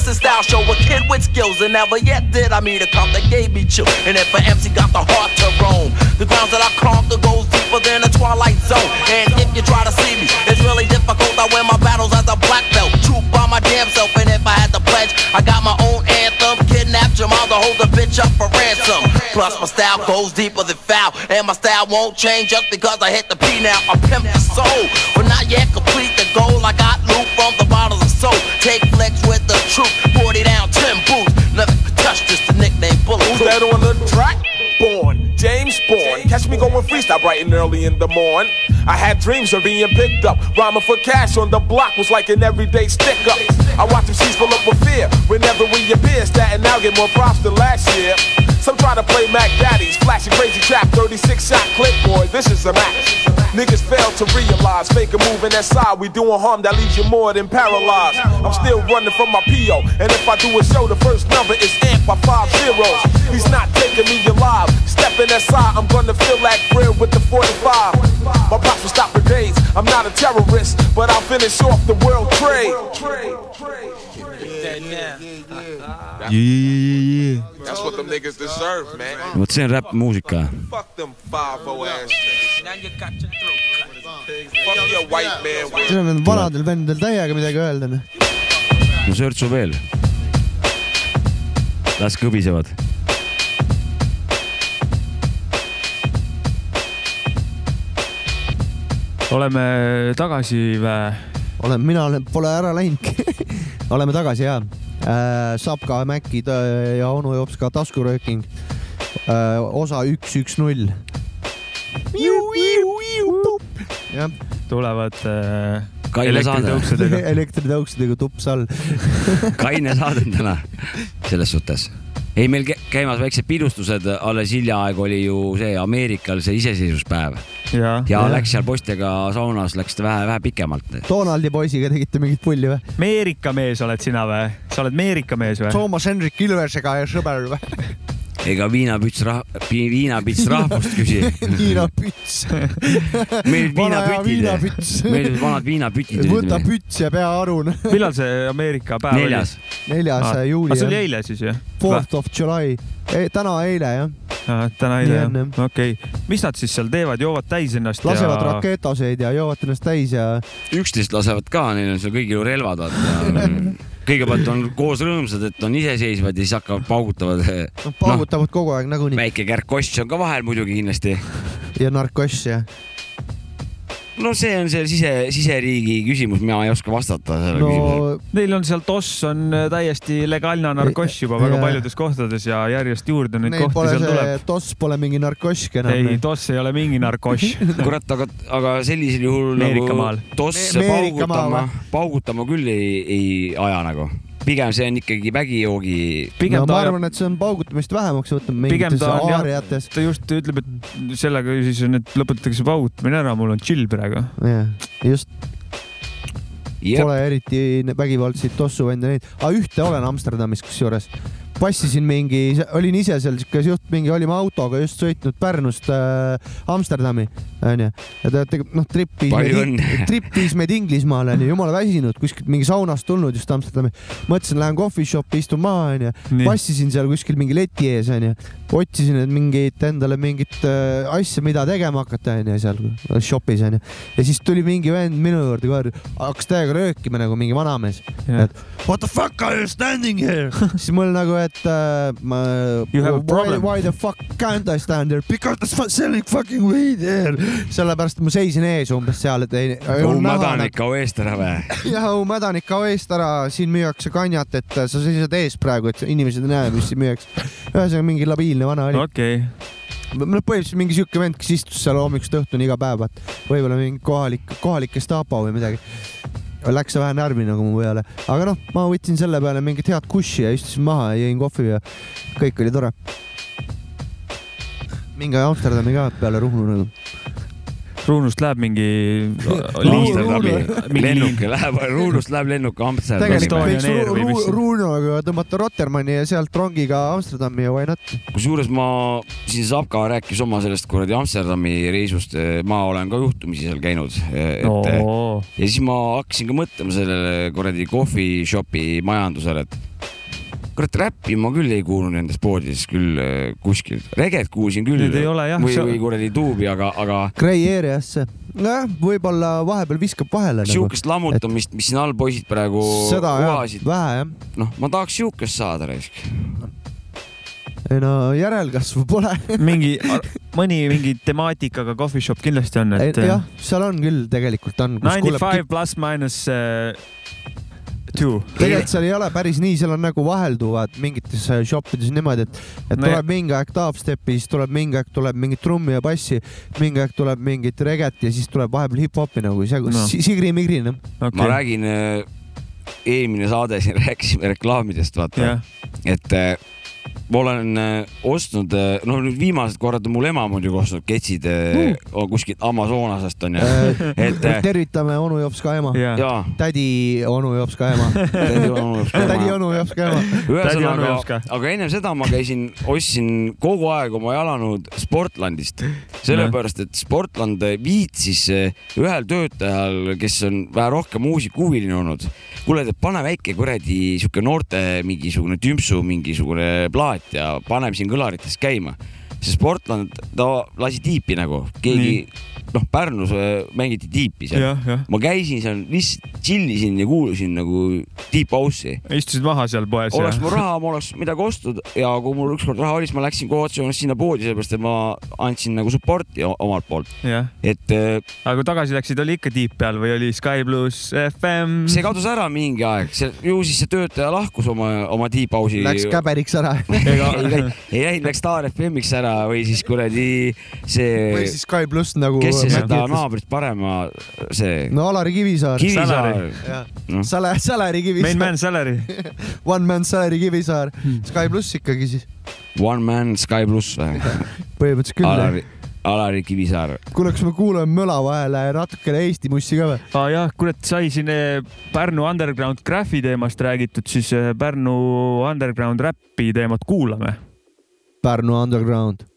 Lyrics and style show a kid with skills, and never yet did I meet a comp that gave me chill. And if an MC got the heart to roam, the grounds that I conquer goes deeper than a twilight zone. And if you try to see me, it's really difficult. I win my battles as a black belt, true by my damn self. And if I had to pledge, I got my own anthem. Kidnap Jamal to hold the bitch up for ransom. Plus my style goes deeper than foul, and my style won't change just because I hit the P now. I pimp the soul, but not yet complete the goal. I got loot from the bottles of soul. Take flex with truth, 40 down, 10 boots. Never could touch this, the nickname Bullet. Who's that on the track? Born, James Born. Catch me going freestyle bright and early in the morn. I had dreams of being picked up. Rhyming for cash on the block was like an everyday stick up. I watch them seas full up with fear. Whenever we appear, Staten now get more props than last year. Some try to play Mac Daddies, flashing crazy trap, 36 shot clip, boy. This is a match. Niggas fail to realize, fake a move in that side. We doing harm that leaves you more than paralyzed. I'm still running from my PO, and if I do a show, the first number is amp by five zeros. He's not taking me alive. Step in that side, I'm gonna feel like real with the 45. My pops will stop for days. I'm not a terrorist, but I'll finish off the world trade. That's what them niggas deserve, man. vot see on räppmuusika. Fuck them 5 ass. Fuck your white man with siin on nendel vanadel vendadel täiega midagi öelda. noh. no sörtsu veel. las kõbisevad. oleme tagasi vä? olen, mina olen, pole ära läinudki. oleme tagasi ja, äh, Sapka, Mäkki tõ- ja onu Jops ka taskurööking äh,, osa üks, üks, null. jah, tulevad äh, kaine saade, elektritõuksidega tups all. kaine saade täna selles suhtes. ei, meil kä- käimas väiksed pidustused, alles hiljaaegu oli ju see Ameerikal see iseseisvuspäev ja, ja läks seal poistega saunas, läks vähe, vähe pikemalt. Donaldi poisiga tegite mingit pulli või? Ameerika mees oled sina või? sa oled Ameerika mees või? Toomas Hendrik Ilvesega ja sõber või? ega viinapüts rah-, viinapits rahvust küsi. Hiina püts. meil viinapütid, viinapüts. meil olid vanad viinapütid võta püts ja pea arun. millal see Ameerika päev neljas, neljas oli? juuli see oli. eile siis ju? Fourth of July, täna, eile jah, täna Nii eile jah? okei okay., mis nad siis seal teevad, joovad täis ennast lasevad ja raketoseid ja joovad ennast täis ja üksteist lasevad ka, neil on seal kõigil ju relvad, vaata. kõigepealt on koos rõõmsad, et on iseseisvad ja siis hakkavad paugutavad. paugutavad kogu aeg nagunii väike kärkoss on ka vahel muidugi kindlasti. ja narkoss ja no see on see sise, siseriigi küsimus, mina ei oska vastata sellele no... küsimusele. no Neil on seal toss on äh, täiesti legaalne narkoss juba väga Jaa. paljudes kohtades ja järjest juurde neid neil kohti seal see tuleb. toss pole mingi narkossk enam. ei, toss ei ole mingi narkoss. kurat, aga, aga sellisel juhul nagu tosse paugutama, paugutama küll ei, ei aja nagu. Pigem see on ikkagi vägijoogi. no ma arvan, et see on paugutamist vähemaks võtnud mingites aariates,. ta just ütleb, et sellega siis on, et lõpetatakse paugutamine ära, mul on chill praegu. jah, just pole eriti vägivaldseid tossuvende neid, aga ühte olen Amsterdamis kusjuures. passisin mingi, olin ise seal siuke juht, mingi olime autoga just sõitnud Pärnust äh, Amsterdami onju. Ja ta tegi noh trip viis trip viis meid Inglismaale onju, jumala väsinud kuskilt mingi saunast tulnud just Amsterdami. mõtlesin, lähen coffee shop'i istun maha onju, passisin seal kuskil mingi leti ees onju, otsisin et mingit endale mingit äh, asja, mida tegema hakata onju seal shop'is onju. Ja siis tuli mingi vend minu juurde kohe, hakkas täiega röökima nagu mingi vanamees, Jah. et what the fuck are you standing here? Siis mul nagu, et äh, ma You have a why, problem. why the fuck can't I stand there because they are selling fucking weed here sellepärast ma seisin ees umbes seal, et ei, näha nagu mädanik kao eest ära või? jah, mädanik kao eest ära, siin müüakse kanjat, et sa seisad ees praegu, et inimesed ei näe, mis siin müüakse. ühesõnaga mingi labiilne vana oli. okei, no põhimõtteliselt mingi siuke vend, kes istus seal hommikust õhtuni iga päev, vaat võib-olla mingi kohalik, kohalik Gestapo või midagi. Läks vähe närvi nagu mu peale, aga noh, ma võtsin selle peale mingit head kushi ja istusin maha ja jõin kohvi ja kõik oli tore. minge Amsterdami ka peale Ruhnu nagu. Ruunust läheb mingi Amsterdami mingi lennuk läheb, Ruunust läheb lennuk Amsterdami. Tegelikult võiks Air Ru- või mis? Ru- Ruhnuga tõmmata Rotermanni ja sealt rongiga Amsterdami ja why not. kusjuures ma, siin Sapka rääkis oma sellest kuradi Amsterdami reisust, ma olen ka juhtumisi seal käinud, et no. ja siis ma hakkasin ka mõtlema sellele kuradi coffee shop'i majandusele, et kurat, räppi ma küll ei kuulnud nendes poodides küll äh, kuskil, reget kuulsin küll. Need ei ole jah, või, või kuradi tuubi, aga, aga Grey Areasse. nojah, võib-olla vahepeal viskab vahele nagu. sihukest lammutamist, mis siin all poisid praegu seda jah, kuvasid, vähe jah. noh, ma tahaks sihukest saada raisk. ei no järelkasvu pole. mingi, mõni mingi temaatikaga coffee shop kindlasti on, et jah, seal on küll, tegelikult on. ninety five pluss miinus uh, two. tegelikult seal ei ole päris nii, seal on nagu vahelduvad mingites äh, shop ides niimoodi, et, et No tuleb mingi aeg dubstepi, siis tuleb mingi aeg tuleb mingit trummi ja bassi, mingi aeg tuleb mingit reget ja siis tuleb vahepeal hip-hopi nagu see No. no. sigri-migri noh. ma okay.. räägin, eelmine saade siin rääkisime reklaamidest, vaata jah, et äh, ma olen äh, ostnud, noh nüüd viimased korrad on mul ema muidugi ostnud ketsid äh, kuskilt Amazonasest onju, et äh, tervitame onu Jopska ema, jah. jaa, tädi onu Jopska ema, tädi onu Jopska ema. Tädi Anu ühesõnaga aga ennem seda ma käisin, ostsin kogu aeg oma jalanõud Sportlandist, sellepärast et Sportland viitsis ühel töötajal, kes on vähe rohkem muusikahuviline olnud, kuule, pane väike kuradi sihuke noorte mingisugune tümpsu mingisugune plaat ja paneme siin kõlarites käima. See sportlane, ta lasi tiipi nagu, keegi, noh, Pärnus äh, mängiti tiipi seal ma käisin seal lihtsalt chill isin ja kuulasin nagu Deep House'i. istusid maha seal poes oleks mul raha, ma oleks midagi ostnud ja kui mul ükskord raha oli, siis ma läksin kohe otse sinna poodi, sellepärast et ma andsin nagu support'i omalt poolt, et äh, aga kui tagasi läksid, oli ikka tiip peal või oli Sky pluss FM? see kadus ära mingi aeg, see ju siis see töötaja lahkus oma, oma Deep House'i. Läks käberiks ära. ei läinud, läks Star FM-iks ära või siis kuradi või see, siis Sky pluss nagu. kes see seda naabrit parema, see no Alari Kivisaar. Kivisaar, noh. Sale, Saleri Main Kivisaar man, salary. One Man Saleri Kivisaar, Sky pluss ikkagi siis, One Man Sky pluss või? põhimõtteliselt küll. Alari, Alari Kivisaar. kuule, kas me kuulame möla vahele natukene Eesti mussi ka või? aa ah, jah, kurat, sai siin eh, Pärnu underground graffi teemast räägitud, siis eh, Pärnu underground räppi teemat kuulame. Pärnu Underground.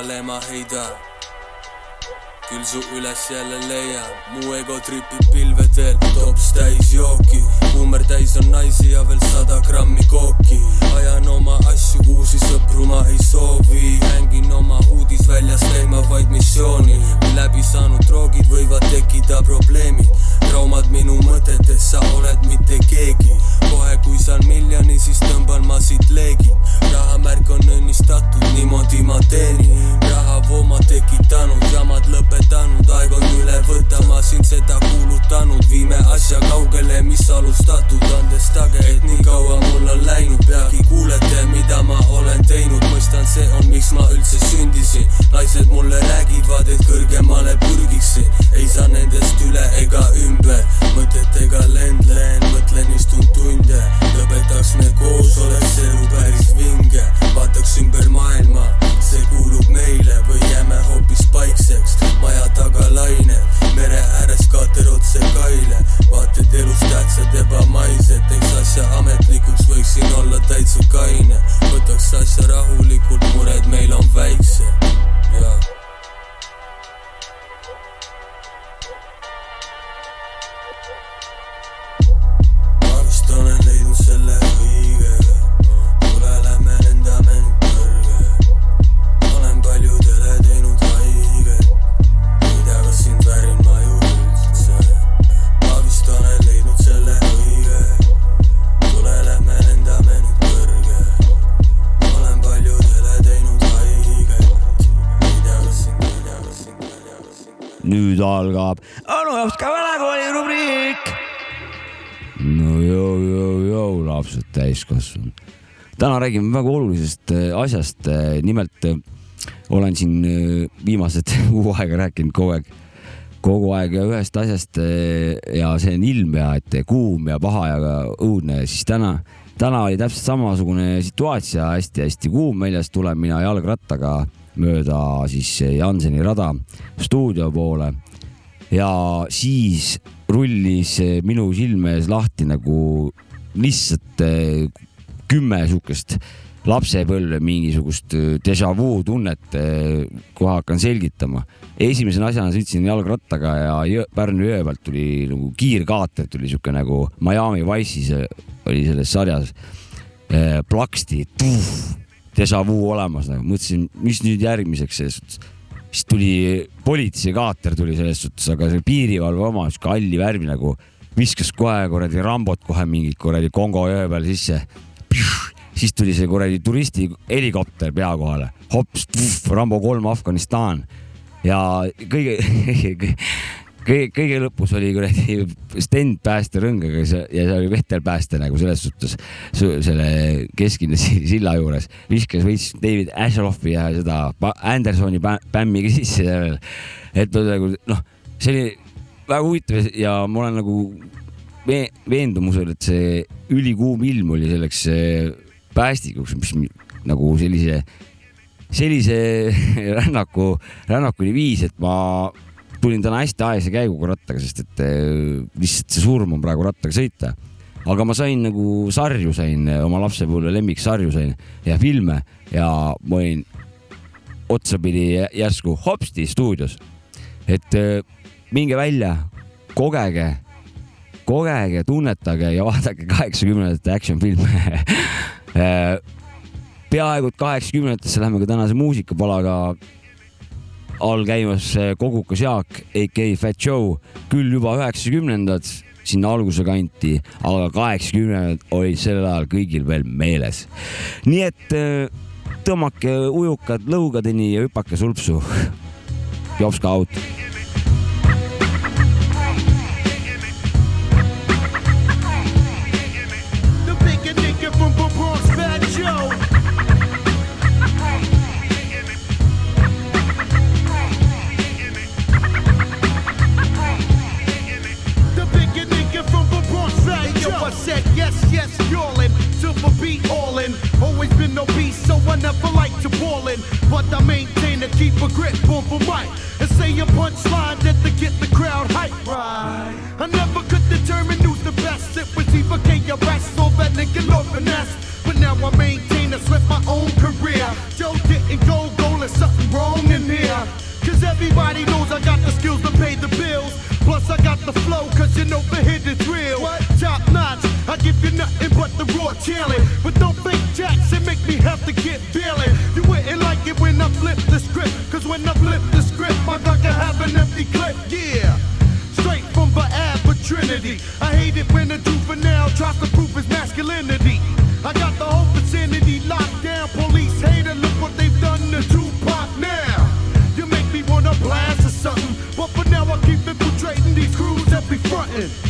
Su kõrvale ma heidan küll su üles jälle leian, mu ego tripib pilvedel, tops täis jooki, kuumer täis on naisi ja veel sada grammi kooki. ajan oma asju, uusi sõpru ma ei soovi, hängin oma uudis väljas käima vaid missiooni. läbi saanud droogid võivad tekkida probleemid, traumad minu mõtetes, sa oled mitte keegi. kohe kui saan miljoni, siis tõmban ma siit leegi. rahamärk on õnnistatud, niimoodi ma teenin, rahavoo ma tekitanud, jamad lõpetanud, aeg on üle võtta, ma siin seda kuulutanud, viime asja kaugele, mis alustatud, andestage, et nii kaua mul on läinud, peagi kuulete, mida ma olen teinud, mõistan, see on, miks ma üldse sündisin, naised mulle räägivad, et kõrgemale lapsed täiskasvanud. täna räägime väga olulisest äh, asjast. nimelt äh, olen siin äh, viimased kuu aega rääkinud kogu aeg, kogu aeg ühest asjast äh, ja see on ilm ja et kuum ja paha ja õudne, siis täna, täna oli täpselt samasugune situaatia hästi,, hästi-hästi kuum väljas, tulen mina jalgrattaga mööda siis Janseni rada stuudio poole ja siis rullis minu silme ees lahti nagu lihtsalt eh, kümme sihukest lapsepõlve mingisugust eh, déjà vu tunnet, kohe hakkan selgitama. esimese asjana sõitsin jalgrattaga ja jõ, Pärnu jõe pealt tuli nagu kiirkaater tuli sihuke nagu Miami Wice'is oli selles sarjas eh, plaksti, déjà vu olemas nagu, mõtlesin, mis nüüd järgmiseks siis tuli politseikaater tuli selles suhtes, aga see piirivalve oma sihuke halli värvi nagu viskas kohe kuradi Rambot kohe mingi kuradi Kongo jõe peale sisse. siis tuli see kuradi turisti helikopter pea kohale, hops, Rambo kolm Afganistan ja kõige kõige, kõige lõpus oli kuradi Sten päästerõngaga ja see oli Vetel pääste nagu selles suhtes su- selle kesklinna si- silla juures viskas veits David Asheloffi ja seda Andersoni ka sisse sellele. et nagu noh, see oli väga huvitav ja ma olen nagu ve- veendumusel, et see ülikuum ilm oli selleks eh, päästikuks, mis mi- nagu sellise, sellise rännaku, rännakuni viis, et ma tulin täna hästi aeglase käiguga rattaga, sest et eh, lihtsalt see surm on praegu rattaga sõita. aga ma sain nagu sarju sain, oma lapsepõlve lemmiksarju sain ja filme ja ma olin otsapidi järsku hopsti stuudios. et eh, minge välja, kogege kogege, tunnetage ja vaadake kaheksakümnendate action filme peaaegu et kaheksakümnendatesse lähme ka tänase muusikapalaga all käimas kogukas Jaak, AK Fat Joe, küll juba üheksakümnendad sinna alguse kanti, aga kaheksakümnendad olid sellel ajal kõigil veel meeles. nii et äh, tõmmake ujukad lõugadeni ja hüpake sulpsu. Jopska out I never like to ballin'. But I maintain to keep a grip on the mic and say a punchline that to get the crowd hype. Right. I never could determine who's the best. It was either KRS or that nigga Lord Finesse. But now I maintain to slip my own career. Joe didn't go goal, there's something wrong in here. Cause everybody knows I got the skills to pay the bills. Plus I got the flow, cause you know the hit is real. Top notch, I give you nothing but the raw challenge. But don't fake jacks and make me have to get bailing. You wouldn't like it when I flip the script. Cause when I flip the script, my gun can have an empty clip. Yeah. Straight from the ab for Trinity. I hate it when a juvenile tries to prove his masculinity. I got the whole vicinity locked down. Police hater, look what they've done to Tupac now. You make me wanna blast or something. But for now, I keep infiltrating these crews that be frontin'.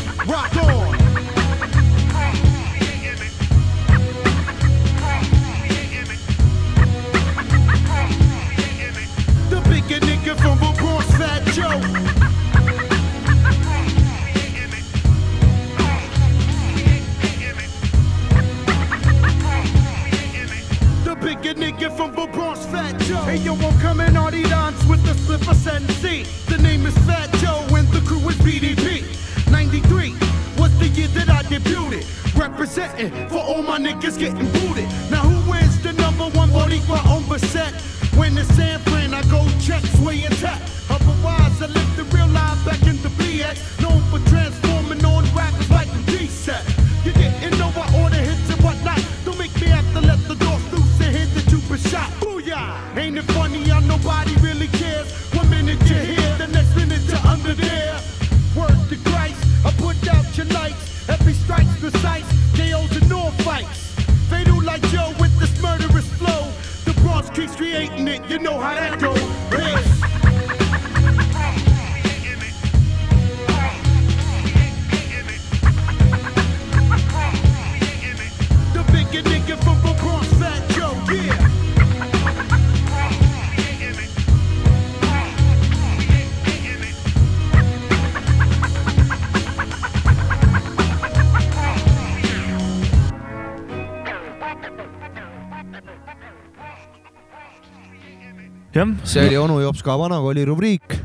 see oli onu Jops ka vanakooli rubriik.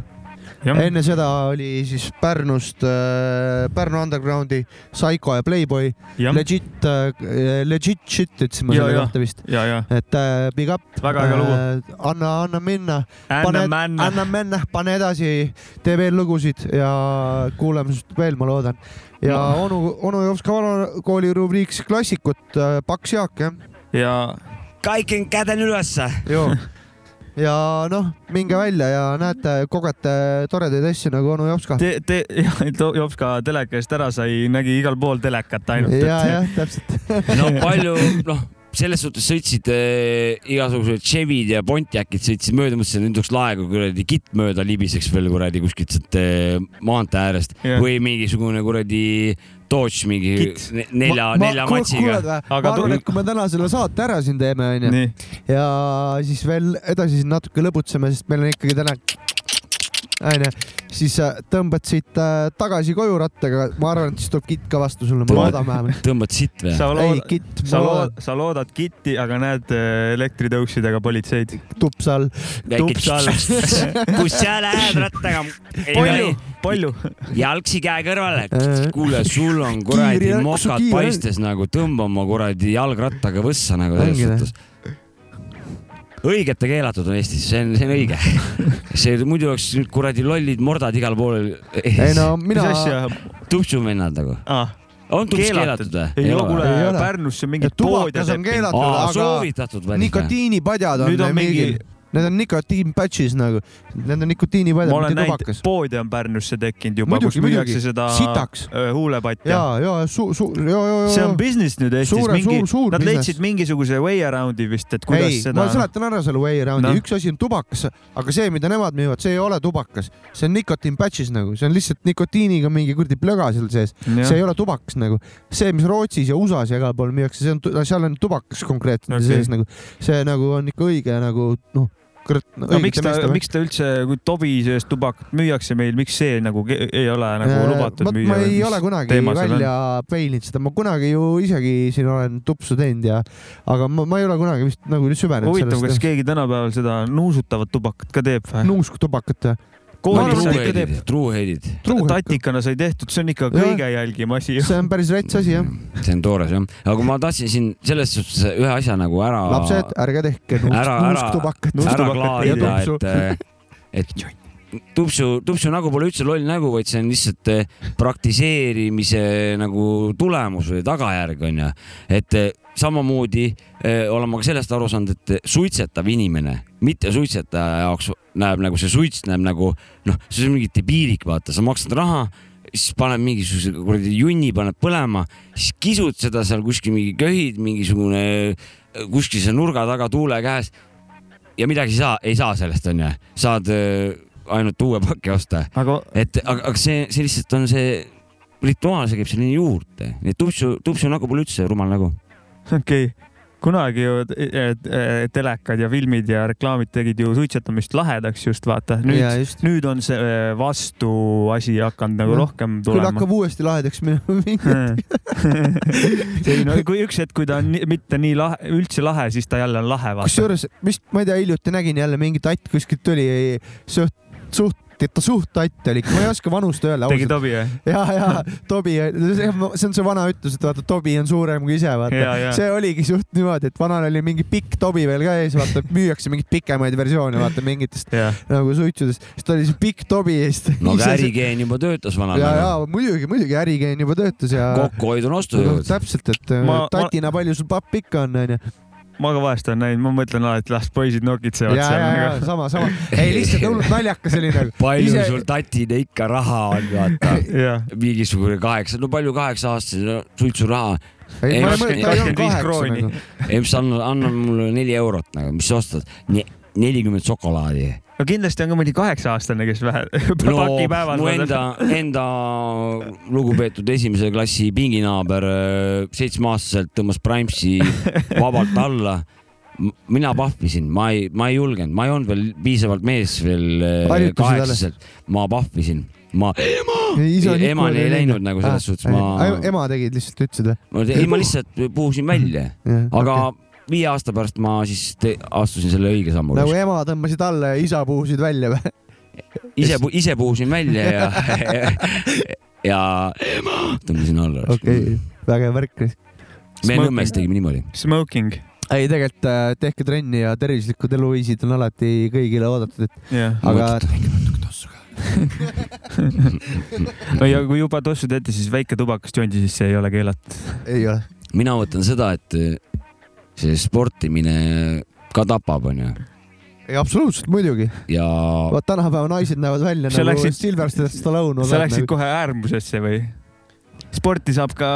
Enne seda oli siis Pärnust äh, Pärnu Undergroundi Psycho ja Playboy. Legit äh,, legit shit ütlesime Ja, selle ja. kohta vist. ja, ja et äh, big up. Väga äge lugu. anna, anna minna. Anna minna. anna minna, pane edasi, tee veel lugusid ja kuuleme sinust veel, ma loodan. ja Ma- onu, onu Jops ka vanakooli rubriiks klassikut, Paks Jaak jah. ja kõik on käden ülesse. joo. Ja noh, minge välja ja näete, kogete toredaid asju nagu onu Jops ka. te, te, jah, Jops ka teleka eest ära sai, nägi igal pool telekat ainult. ja, jah, täpselt. no palju, noh, selles suhtes sõitsid äh, igasugused Chevy'd ja Pontiacid sõitsid mööda, mõtlesin, et nüüd oleks lae, kui kuradi kitt mööda libiseks veel kuradi kuskilt sealt äh, maantee äärest Jah. või mingisugune kuradi Dodge mingi ne- nelja, nelja matsiga. ma arvan, et kui me täna selle saate ära siin teeme, onju, ja siis veel edasi siin natuke lõbutseme, sest meil on ikkagi täna onju, siis äh, tõmbad siit äh, tagasi koju rattaga, ma arvan, et siis tuleb kitt ka vastu sulle, ma loodan vähemalt. tõmbad sitt või? sa ei lood,, kitt, sa lood sa loodad kitti, aga näed äh, elektritõuksidega politseid. tups all. tups all. kus sa lähed rattaga? palju, palju. jalgsi käe kõrvale kuule, sul on kuradi mokad paistes nagu, tõmba oma kuradi jalgrattaga võssa nagu selles suhtes. Õiget ja keelatud on Eestis, see on, see on õige. see muidu oleks nüüd kuradi lollid mordad igal pool. ei no mina mis, asja? tupsuvennad nagu. Ah, on tups keelatud või? ei ole, kuule ole., Pärnusse mingid pood ja tubakas on keelatud, aga soovitatud nikotiinipadjad on, Nüüd on mingi- mingi... Need on nikotiin patch'is nagu, need on nikotiinipadjad, mitte tubakas., poodi on Pärnusse tekkinud juba, kus müüakse seda Sitaks. huulepatja ja, ja suur, suur, ja, ja, ja. see on business nüüd Eestis, mingi nad business. leidsid mingisuguse way around'i vist, et kuidas ei, seda ma. seletan ära selle way around'i no., üks asi on tubakas, aga see, mida nemad müüvad, see ei ole tubakas, see on nikotiin patch'is nagu, see on lihtsalt nikotiiniga mingi kuradi plöga seal sees, see ei ole tubakas nagu. see, mis Rootsis ja USA-s ja igal pool müüakse, see on, seal on tubakas konkreetselt okay. sees nagu, see nagu on ikka õige nagu noh, kurat no,. no miks ta, miks ta üldse, kui Tobi sees tubakat müüakse meil, miks see nagu ei ole nagu lubatud ma, müüa? ma ei ole kunagi välja peilinud seda, ma kunagi ju isegi siin olen tupsu teinud ja, aga ma, ma ei ole kunagi vist nagu süvenenud huvitav, kas keegi tänapäeval seda nuusutavat tubakat ka teeb või? nuusktubakat või? Koolis arvan, ikka et teeb. truuheadid, tatikana sai tehtud, see on ikka kõige jälgim asi. see on päris rets asi jah. see on toores jah, aga ma tahtsin siin selles suhtes ühe asja nagu ära. lapsed, ärge tehke nuusktubakat. ära klaarida, ja et, et tupsu, tupsu nägu pole üldse loll nägu, vaid see on lihtsalt eh, praktiseerimise nagu tulemus või tagajärg onju. et eh, samamoodi eh, olen ma ka sellest aru saanud, et suitsetav inimene, mitte suitsetaja jaoks näeb nagu see suits näeb nagu noh, see on mingi debiilik, vaata, sa maksad raha siis paned mingisuguse kuradi junni, paned põlema, siis kisud seda seal kuskil mingi köhid, mingisugune kuskil seal nurga taga tuule käes ja midagi ei saa, ei saa sellest onju, saad äh, ainult uue paki osta, aga et aga, aga see, see lihtsalt on see rituaal, see käib sinna juurde, nii et tupsu, tupsu nägu pole üldse rumal nägu. Okei okay., kunagi ju telekad ja filmid ja reklaamid tegid ju suitsetamist lahedaks just vaata, Ja nüüd nüüd on see eh, vastuasi hakanud nagu Noh, rohkem küll tulema. hakkab uuesti lahedaks minema. ei no kui üks hetk, kui ta on nii, mitte nii lahe, üldse lahe, siis ta jälle on lahe kusjuures vist ma ei tea, hiljuti nägin jälle mingi tatt kuskilt tuli, suht, suht, ta suht tatt oli, ma ei oska vanust öelda tegi. Tobi või? ja, ja Tobi, see on see vana ütlus, et vaata, Tobi on suurem kui ise, Ja, vaata ja.. see oligi suht niimoodi, et vanal oli mingi pikk Tobi veel ka ees, vaata, müüakse mingeid pikemaid versioone, vaata mingitest jah, nagu suitsudest, siis ta oli see pikk Tobi ja siis ta no aga ärigeen juba töötas vanal ja, ja ajal. muidugi, muidugi ärigeen juba töötas ja kokkuhoid on ostujõud. täpselt, et Ma- ma, tatina palju sul pappi ikka on, onju. Ma ka vahest olen näinud, ma mõtlen alati, las poisid nokitsevad ja, ja, ja seal. sama, sama. ei, lihtsalt hullult naljakas oli nagu. palju Ise- sul tatine ikka raha on, vaata. mingisugune kaheksa, no palju kaheksa aastasele suitsuraha. ei, ma ei mõtle, ta ei olnud 25 kaheksa nagu. Ems, anna, anna mulle neli eurot nagu, mis sa ostad? nelikümmend šokolaadi. No kindlasti on ka mõni kaheksa-aastane, kes vähe no pakipäevad mu enda, enda lugupeetud esimese klassi pinginaaber äh, seitsmeaastaselt tõmbas Primesi vabalt alla. mina pahvisin, ma ei, ma ei julgenud, ma ei olnud veel piisavalt mees veel äh, kaheksaselt, ma pahvisin, ma, emani ei läinud nagu selles suhtes, ma, ema tegid lihtsalt, ütlesid või? ei ma lihtsalt puhusin välja, aga viie aasta pärast ma siis astusin selle õige sammu nagu. ema tõmbasid alla ja isa puhusid välja või? ise, ise puhusin välja ja, ja ema tõmbasin alla. okei, vägev värk. me Nõmmes tegime niimoodi. Smoking, ei, tegelikult äh, tehke trenni ja tervislikud eluviisid on alati kõigile oodatud, et jah. aga no ja kui juba tossu teete, siis väike tubakast jondi sisse ei ole keelatud. ei ole. mina mõtlen seda, et see sportimine ka tapab, onju. ei, absoluutselt muidugi. ja vaat tänapäeva naised näevad välja Sa nagu läksid- Sylvester Stallone. sa läksid kohe äärmusesse või? sporti saab ka.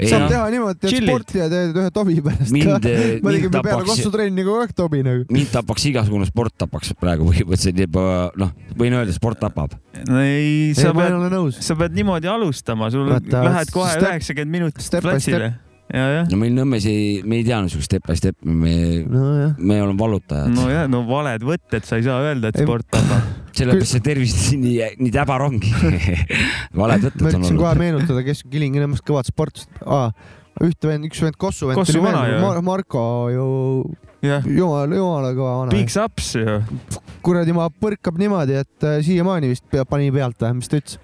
saab teha niimoodi, et sporti ja teed ühe tobi pärast Mind, ka eh,. mind tapaks- kossutrenni kogu aeg tobi nagu. mind tapaks igasugune sport tapaks praegu põhimõtteliselt juba noh, võin öelda, sport tapab. no ei, sa ei, pead, sa pead niimoodi alustama, sul Vaata, lähed kohe üheksakümmend minutit platsile. No meil Nõmmes ei, me ei tea niisugust step by step, me, nojah, me oleme vallutajad no.. nojah, no valed võtted, sa ei saa öelda, et sport tapab. sellepärast see tervis nii, nii täbar ongi. valed ma võtted on ütlesin kohe olnud. meenutada, kes Kilingi-Nõmmest kõvad sportlased ah,. ühte vend, üks vend Kossu vend Kossu tuli vana meelde ju. Mar, Marko ju, jah, jumala, jumala kõva vana Big. Saps ju. kuradi, ma põrkab niimoodi, et äh, siiamaani vist peab, pani pealt või, mis ta ütles?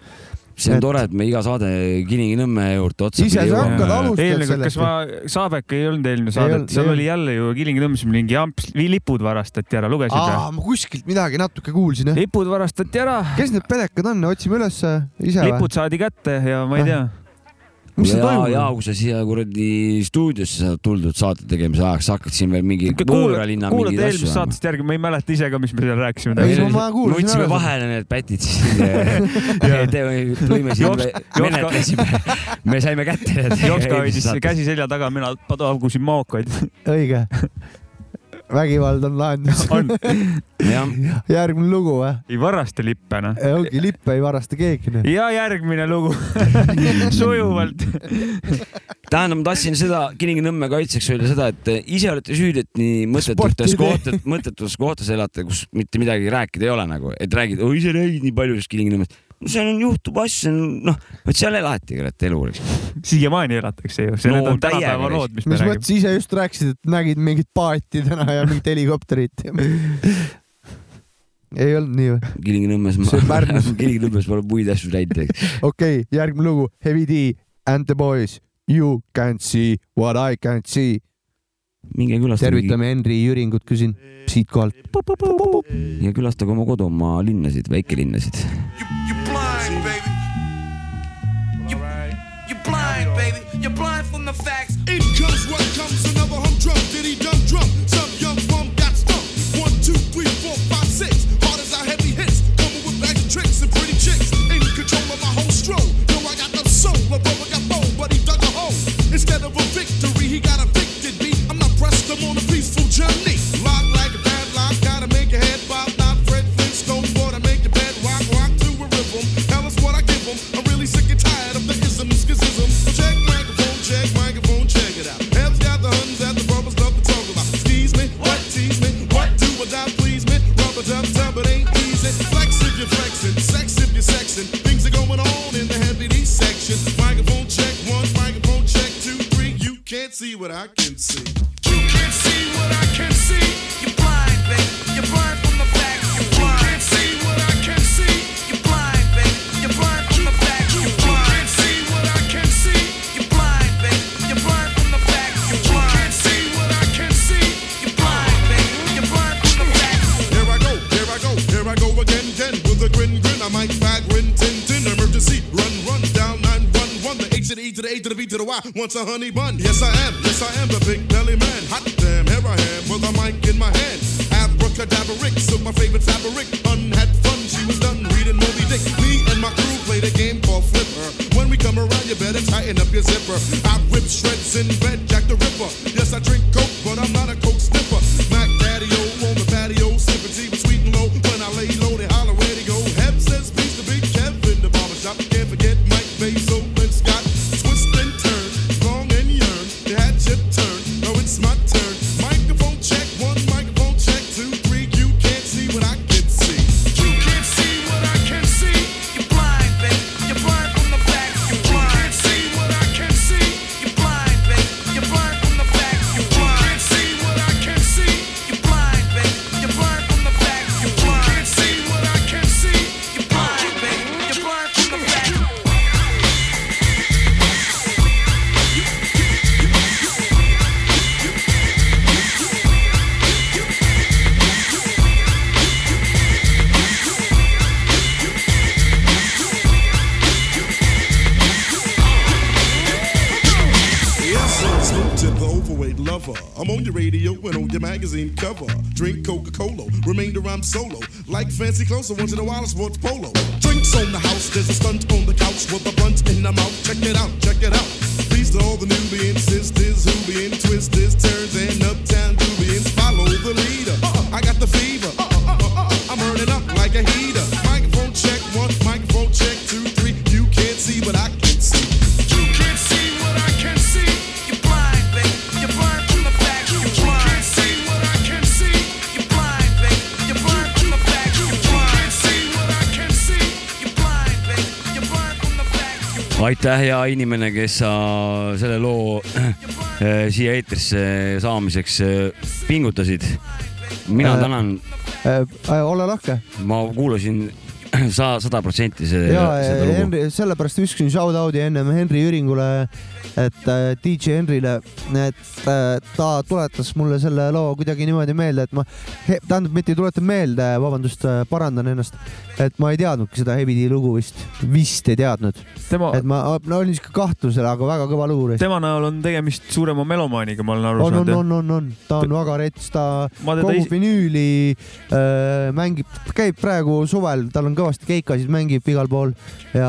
See on et- tore, et me iga saade Kilingi-Nõmme juurde otsapidi Ise sa hakkad eelmine kord, kas sellest ma, Saabek ei olnud eelmine olnud,, seal oli jälle ju Kilingi-Nõmmes mingi jamps, lipud varastati ära, lugesid või? aa, ma kuskilt midagi natuke kuulsin jah. lipud varastati ära, kes need pedekad on, otsime ülesse ise või? lipud saadi kätte ja ma ei tea. Mis ja, toimub ja? kui sa siia kuradi stuudiosse sa oled tuldud saate tegemise ajaks, hakkad siin veel mingi võõra linna mingeid asju eelmist ajama. saatest järgi, ma ei mäleta ise ka, mis me seal rääkisime. Ei, ma- ma kuulsin võtsime vahele need pätid siis. lõime siin menetlesime, me saime kätte need. Jopska hoidis käsi selja taga, mina paugusin mookaid. õige. Vägivald on lahendus. on, jah, järgmine lugu või? ei varasta lippe noh. ongi lippe ei varasta keegi. noh. ja järgmine lugu. sujuvalt. tähendab, ma tahtsin seda Kilingi-Nõmme kaitseks öelda seda, et ise olete süüdi, et nii mõttetutes kohtades, mõttetus kohtades elate, kus mitte midagi rääkida ei ole nagu, et räägid, oi sa räägid nii palju sellest Kilingi-Nõmmest. Seal on, juhtub asju, noh, vot seal elatigi, olete elu, eks. siiamaani elatakse ju, see No täiega mis mis mõttes ise just rääkisid, et nägid mingit paati täna ja mingit helikopterit. ei olnud nii või? Kilingi-Nõmmes ma, Kilingi-Nõmmes ma olen muid asju näinud, okei okay,, järgmine lugu, Heavy D and the boys. You can't see what I can't see. minge külastage, tervitame Henri Jüringut ka siin siitkohalt. ja külastage oma kodumaa linnasid, väikelinnasid. Baby. You, you blind, baby. You're blind from the facts. In comes what comes, another humdrum, did he done drum? Some Wants a honey bun. The lover. I'm on your radio and on your magazine cover. Drink Coca Cola, remainder I'm solo. like fancy clothes. So once in a while I sports polo. Drinks on the house, there's a stunt on the couch with a blunt in the mouth. Check it out, check it out. These are all the Nubian sisters who be in twisters, turns, and uptown Nubians. Follow the leader. I got the fever. aitäh, hea inimene, kes sa selle loo äh, siia eetrisse saamiseks äh, pingutasid. mina Äh, tänan, äh,. ole lahke. ma kuulasin sa sada protsenti ja seda lugu. Sellepärast viskasin shout out'i ennem Henri Jüringule, et äh, DJ Henrile, et äh, ta tuletas mulle selle loo kuidagi niimoodi meelde, et ma, tähendab, mitte ei tuleta meelde, vabandust, parandan ennast, et ma ei teadnudki seda Hebidi lugu vist, vist ei teadnud. Tema- et ma, no olin siuke kahtlusel, aga väga kõva lugu. tema näol on tegemist suurema melomaaniga, ma olen aru on, on, saanud. on, on, on, ta on väga rets, ta Ma teda kogu isi- vinüüli äh, mängib, käib praegu suvel, tal on kõvasti keikasid, mängib igal pool ja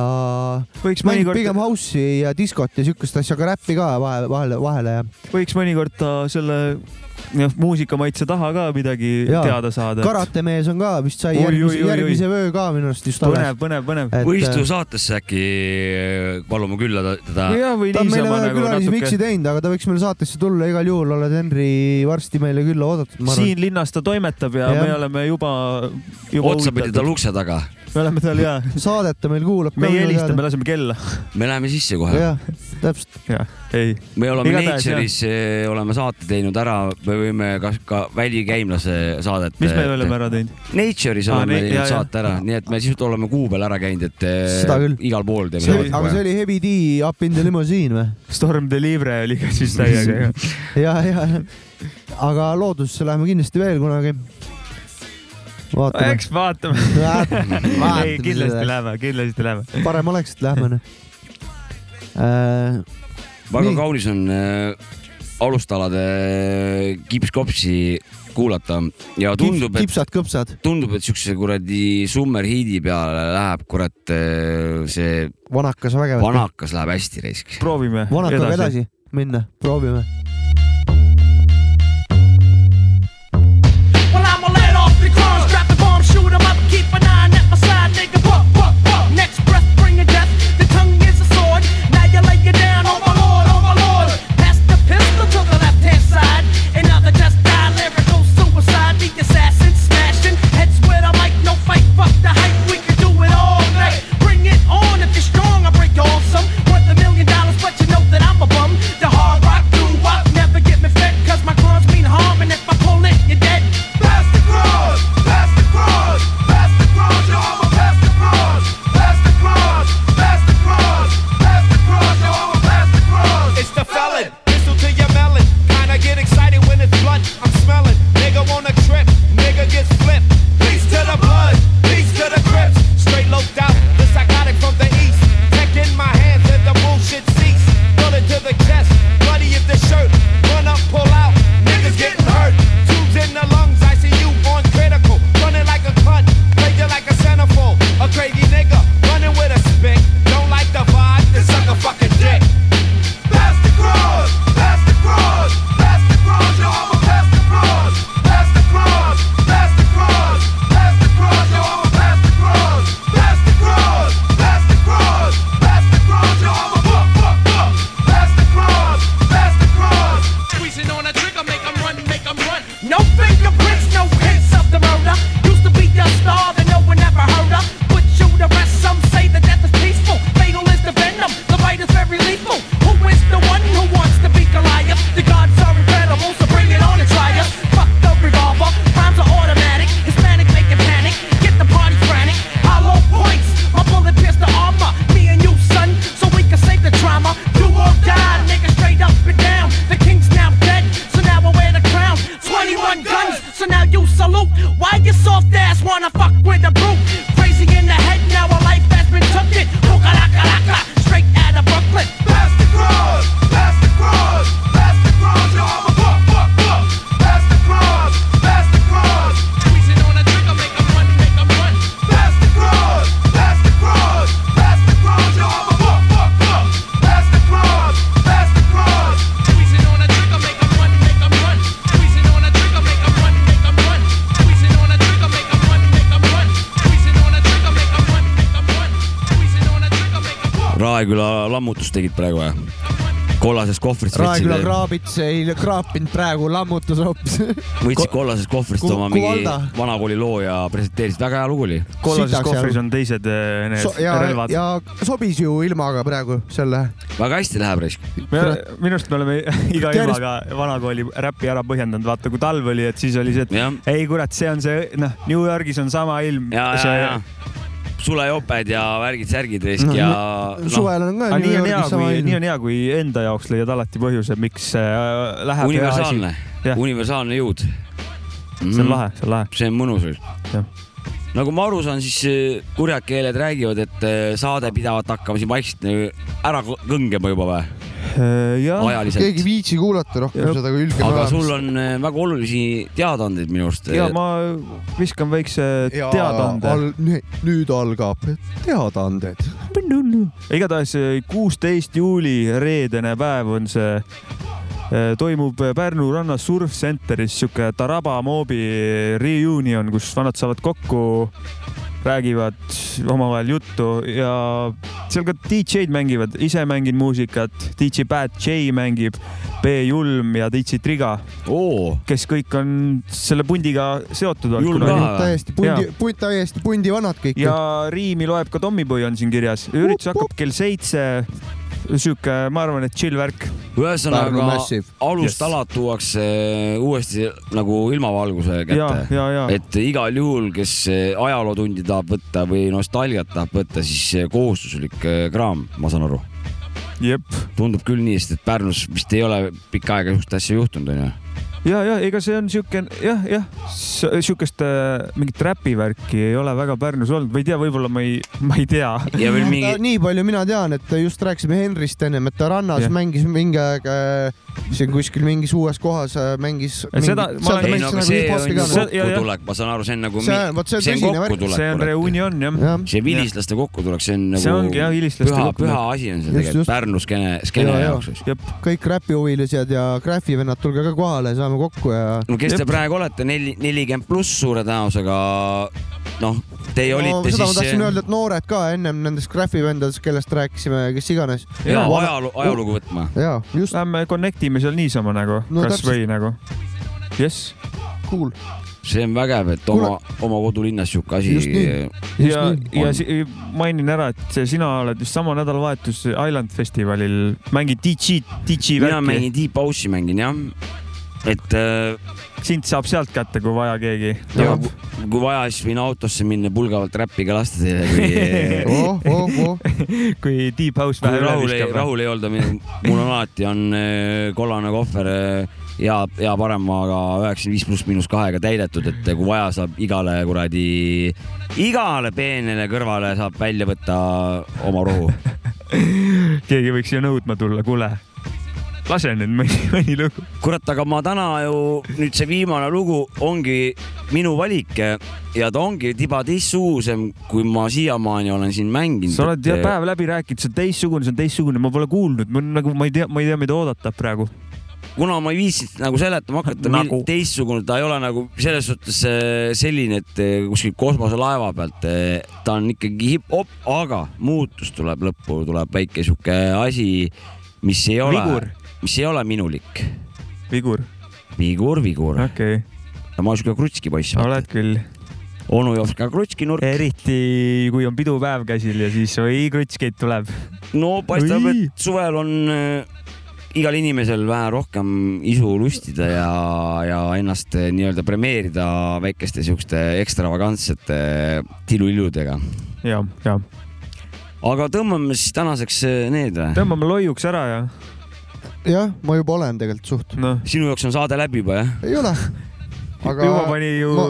Võiks mängib mõnikord- pigem house'i ja diskot ja siukest asja, aga räppi ka vahe, vahele, vahele ja võiks mõnikord ta selle jah, muusikamaitse taha ka midagi Jaa. teada saada. karatemees on ka vist sai Oi, järgmise oi,, oi, oi. järgmise vöö ka minu arust just põnev, põnev, põnev. Et, võistlu äh, saatesse äkki äh, palume külla teda. Jaa, või ta on meile niisama veel nagu külalisi natuke- miksi teinud, aga ta võiks meile saatesse tulla igal juhul, oled Henri varsti meile külla oodatud, siin linnas ta toimetab ja, Jah. me oleme juba, juba otsapidi tal ukse taga. me oleme tal ja saadet ta meil kuulab. meie helistame, laseme kella. me läheme sisse kohe. jah, täpselt. jah, ei. me oleme Nature'is, oleme saate teinud ära, me võime ka, ka välikäimlase saadet. mis me oleme ära teinud? Nature'is Aa, oleme ne- teinud jaa, jaa. saate ära, nii et me sisuliselt oleme kuu peal ära käinud, et eh, Seda küll. igal pool teeme see aga see kohe. oli Heavy D Up in the Limousine või? Storm Delivery oli ka siis täiega. ja, ja, aga loodusse läheme kindlasti veel kunagi. vaatame. eks vaatame. Vaatame ei, kindlasti läheme, kindlasti läheme. parem oleks, et lähme noh äh,. väga nii. kaunis on äh, alustalade kipskopsi kuulata ja tundub, et kipsad-kõpsad. tundub, et siukse kuradi summer hiidi peale läheb kurat eh, see vanakas vägevalt. vanakas läheb hästi raisk. proovime. vanakaga edasi minna, proovime. Lammutust tegid praegu või? kollasest kohvrist Raeküla võtsid, kraabits ei kraapinud praegu, lammutas hoopis. võtsid kollasest kohvrist Ku- oma mingi vanakooli loo ja presenteerisid, väga hea lugu oli. kollases kohvris on teised eh, need So, ja, relvad. ja sobis ju ilmaga praegu selle. väga hästi läheb raisk. minu arust me oleme iga ilmaga vanakooli räppi ära põhjendanud, vaata kui talv oli, et siis oli see, et ei kurat, see on see, noh, New Yorgis on sama ilm. ja, ja, ja sulejoped ja värgid-särgid raisk ja noh, suvel on ka nii on hea, kui, nii on hea, kui enda jaoks leiad alati põhjuse, miks äh, läheb universaalne. Universaalne jõud. see on lahe, see on lahe. see on mõnus. Nagu ma aru saan, siis äh, kurjad keeled räägivad, et äh, saade pidavat hakkama siin vaikselt nagu ära kõ- kõngema juba või? jah, keegi ei viitsi kuulata rohkem seda, kui ülge aga sul on äh, väga olulisi teadaandeid minu arust. ja ma viskan väikse teadaande. al,. nüüd algab teadaanded. igatahes kuusteist juuli, reedene päev on see. Toimub Pärnu rannas Surf Centeris sihuke Taraba moobi reunion, kus vanad saavad kokku, räägivad omavahel juttu ja seal ka DJ-d mängivad, ise mängin muusikat, DJ Bad J mängib, B Julm ja DJ Triga oh., kes kõik on selle pundiga seotud Julm olnud. täiesti pundi, punt täiesti pundi vanad kõik. ja riimi loeb ka Tommyboy on siin kirjas. üritus hakkab kell seitse. sihuke, ma arvan, et chill värk. Ühesõnaga Massive. alustalad tuuakse uuesti nagu ilmavalguse kätte. et igal juhul, kes ajalootundi tahab võtta või nostalgiat tahab võtta, siis kohustuslik eh, kraam, ma saan aru. tundub küll nii, sest et Pärnus vist ei ole pikka aega sihukest asja juhtunud, onju. ja, ja ega see on sihuke jah, jah, sihukest äh, mingit räpivärki ei ole väga Pärnus olnud, ma ei tea, võib-olla ma ei, ma ei tea. ja veel mingi, nii palju mina tean, et just rääkisime Henrist ennem, et ta rannas Jah. mängis mingi aeg äh, siin kuskil mingis uues kohas äh, mängis. Seda- ma olen- ei no aga see on ju ja- ja- kokkutulek, ma saan aru, see on nagu, See- vot see on see on tõsine värk. kokkutulek. see on reunion jah. jah, see vilistlaste kokkutulek, see on nagu see ongi jah, hilistlaste püha, kokkutulek. püha asi on see tegelikult. Pärnu skeene, skeene Ja, ja. jaoks. jep, kõik räpihuvilised ja Graffi vennad, tulge ka kohale, saame kokku ja. no kes te Jep. praegu olete, neli, nelikümmend pluss suure tõenäosusega, noh, teie no olite seda ma tahtsin siis öelda, et noored ka ennem nendest Graffi vendadest, kellest rääkisime, kes iganes. ja ajaloo, ajalugu võtma. ja just lähme connect ime seal niisama nagu No kasvõi nagu. jess, cool. see on vägev, et oma, oma kodulinnas sihuke asi Just nii. ja, nii. ja mainin ära, et see- sina oled vist sama nädalavahetus Island festivalil, mängid DJ, DJ mina värki. mängin Deep House'i mängin jah, et äh, sind saab sealt kätte, kui vaja keegi. ja kui, vaja, siis võin autosse minna pulgavalt räppiga lasta teile, kui oh, oh, oh. kui Deep House vähe rahul ei, rahul ei olda, mul on alati on äh, kollane kohver äh, hea, hea paremaga üheksakümmend viis pluss miinus kahega täidetud, et kui vaja, saab igale kuradi, igale peenele kõrvale saab välja võtta oma rohu. keegi võiks ju nõudma tulla, kuule, lase nüüd mõni, mõni lugu. kurat, aga ma täna ju nüüd see viimane lugu ongi minu valik ja ta ongi tiba teistsugusem, kui ma siiamaani olen siin mänginud. sa oled jah päev läbi rääkinud, see on teistsugune, see on teistsugune, ma pole kuulnud, mul nagu ma ei tea, ma ei tea, mida oodata praegu. kuna ma ei viitsinud nagu seletama hakata Nagu? teistsugune, ta ei ole nagu selles suhtes äh, selline, et äh, kuskil kosmoselaeva pealt, ta on ikkagi hip-hop, aga muutus tuleb lõppu, tuleb väike sihuke asi, mis ei ole Vigur., mis ei ole minulik. vigur, vigur, vigur. okei okay., ma olen sihuke krutski poiss. oled küll. onu joob ka krutski nurk. eriti kui on pidupäev käsil ja siis oi krutskeid tuleb. no paistab, et suvel on äh, igal inimesel vähe rohkem isu lustida ja, ja ennast äh, nii-öelda premeerida väikeste siukeste ekstravagantsete tiluiludega. ja, ja aga tõmbame siis tänaseks äh, need või? tõmbame loiuks ära ja jah, ma juba olen tegelikult suht. noh, sinu jaoks on saade läbi juba jah? ei ole. aga juba pani ju ma-,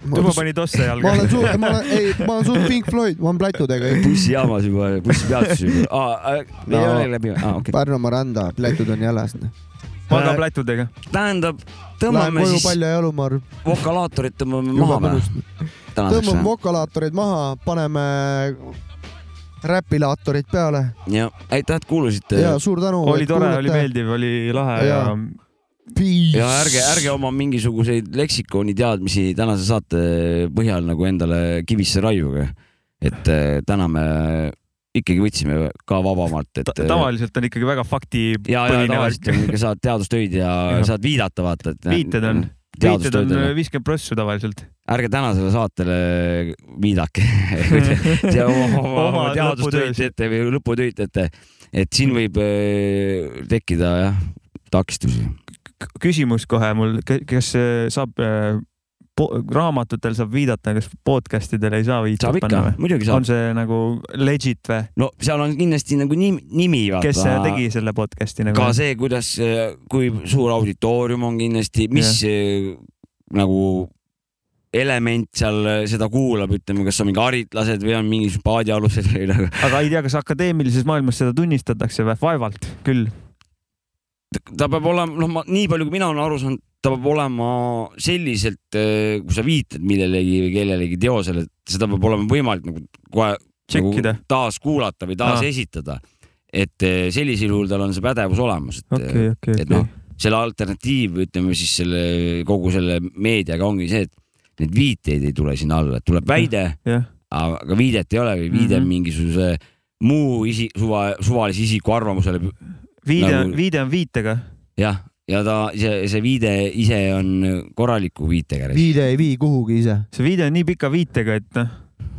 juba ma- pani tosse ma jalga olen. suht, ma olen, ei, ma olen suht Pink Floyd, ma olen plätudega. bussijaamas juba, bussipeatuses juba. aa, ei No. ole läbi aa, okei. Pärnumaa randa, plätud on jäles. ma ka plätudega. tähendab, Lähen tõmbame koju siis palja jalumar. vokalaatorid tõmbame Juba maha või tõmbame vokalaatorid maha, paneme räpilaatorid peale ja aitäh, et kuulasite. ja suur tänu. oli tore, oli. meeldiv, oli lahe ja, ja ja ärge, ärge oma mingisuguseid leksikooni teadmisi tänase saate põhjal nagu endale kivisse raiuge. et äh, täname ikkagi võtsime ka vabamalt, et. tavaliselt on ikkagi väga ja, ja faktipõhine tavaliselt värk. saad teadustöid ja Jah. saad viidata, vaata, et. viited on, viited on viiskümmend prossu tavaliselt. Ärge tänasele saatele viidake oma, oma, teadustöid teete või lõputöid teete, et siin võib äh, tekkida jah takistusi. küsimus kohe mul, kas äh, saab po- raamatutel saab viidata, kas podcast idel ei saa viidet saab ikka muidugi saab on. see nagu legit või? no seal on kindlasti nagu nimi, nimi kes tegi selle podcast'i nagu? ka see, kuidas, kui suur auditoorium on kindlasti, mis eh, nagu element seal eh, seda kuulab, ütleme, kas on mingi haritlased või on mingisugused paadialused või nagu. aga ei tea, kas akadeemilises maailmas seda tunnistatakse või? vaevalt küll. ta peab olema, noh, ma nii palju, kui mina olen aru saanud, ta peab olema selliselt, kui sa viitad millelegi või kellelegi teosele, seda peab olema võimalik nagu kohe Tšekkida. nagu taas kuulata või taas Aa. esitada. et eh, sellisel juhul tal on see pädevus olemas, et okei, okei, et noh okei., selle alternatiiv, ütleme siis selle kogu selle meediaga ongi see, et neid viiteid ei tule sinna alla, tuleb väide, aga viidet ei ole või viide on Mhm. mingisuguse muu isi-, suva, suvalise isiku arvamusele. viide Nagu- on, viide on viitega. jah, ja ta, see, see viide ise on korraliku viitega. viide ei vii kuhugi ise. see viide on nii pika viitega, et noh,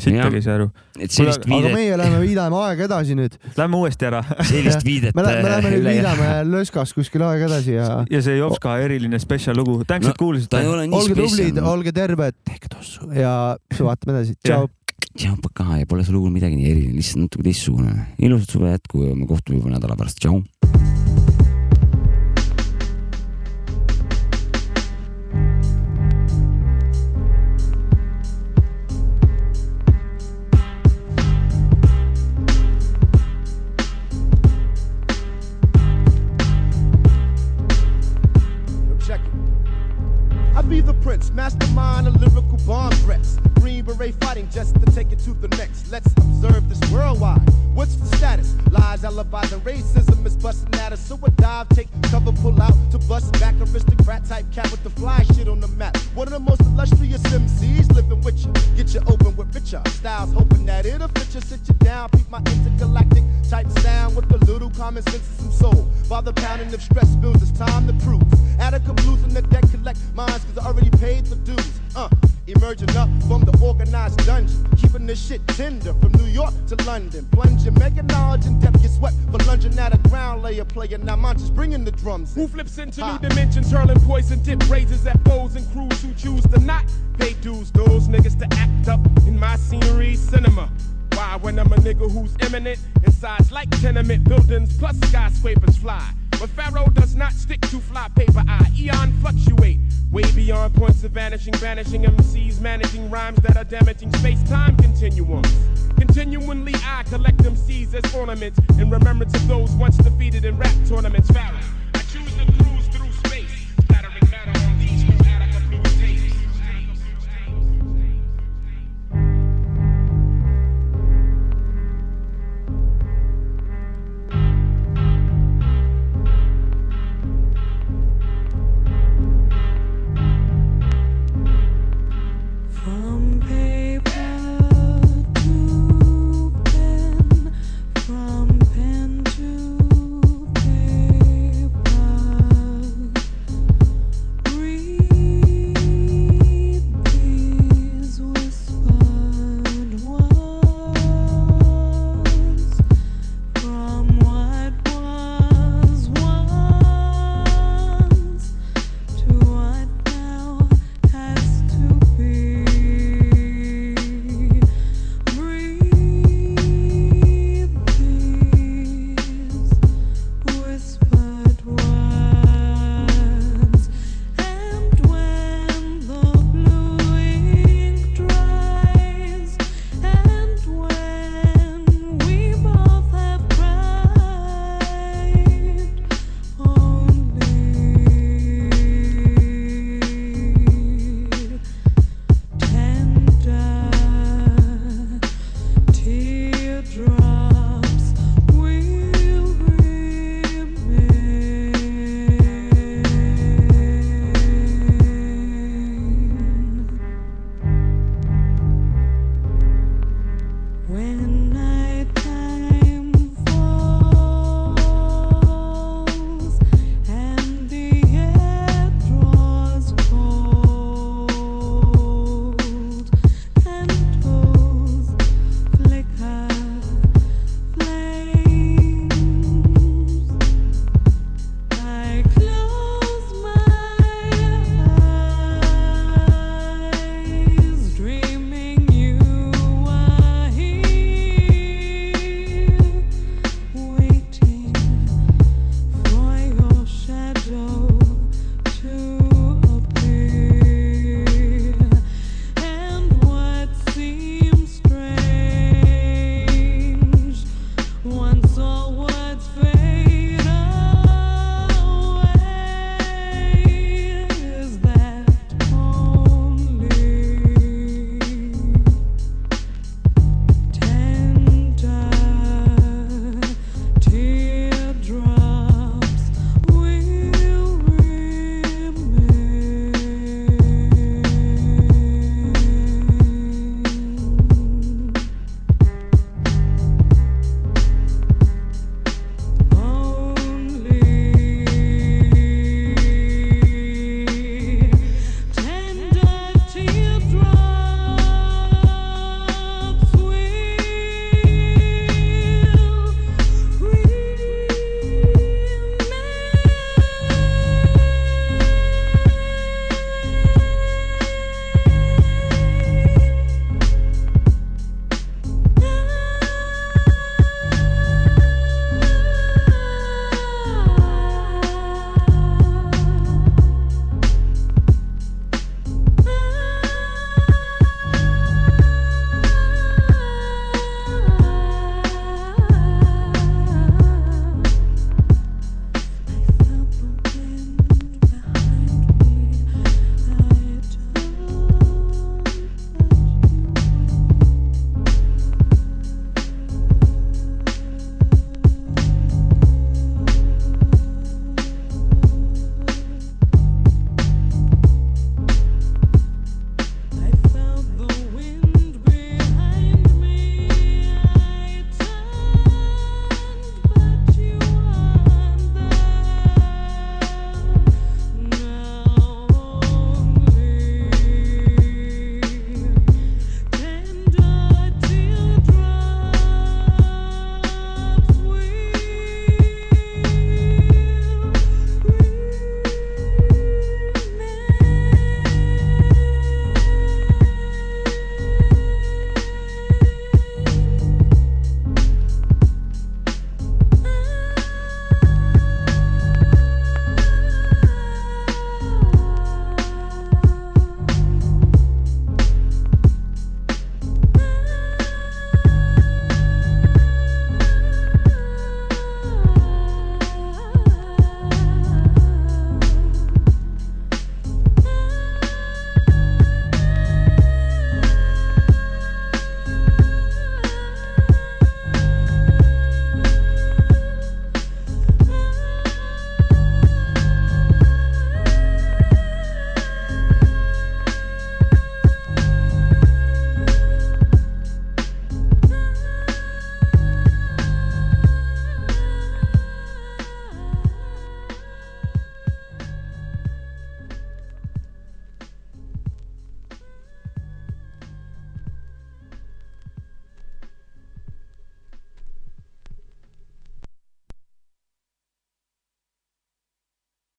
sittagi ei saa aru. et sellist aga viidet, meie läheme viidame aega edasi nüüd. Lähme uuesti ära. sellist viidet me läheme, me läheme nüüd viidame löskas kuskil aega edasi ja ja see Jopska eriline spetsial lugu, tänks, No, et kuulasite olge tublid, olge terved, tehke tossu ja vaatame edasi. Tšau. tšau, pakaa ja pole see lugu midagi nii eriline, lihtsalt natuke teistsugune. ilusat suve jätku ja me kohtume juba nädala pärast, tšau. Take Into new dimensions.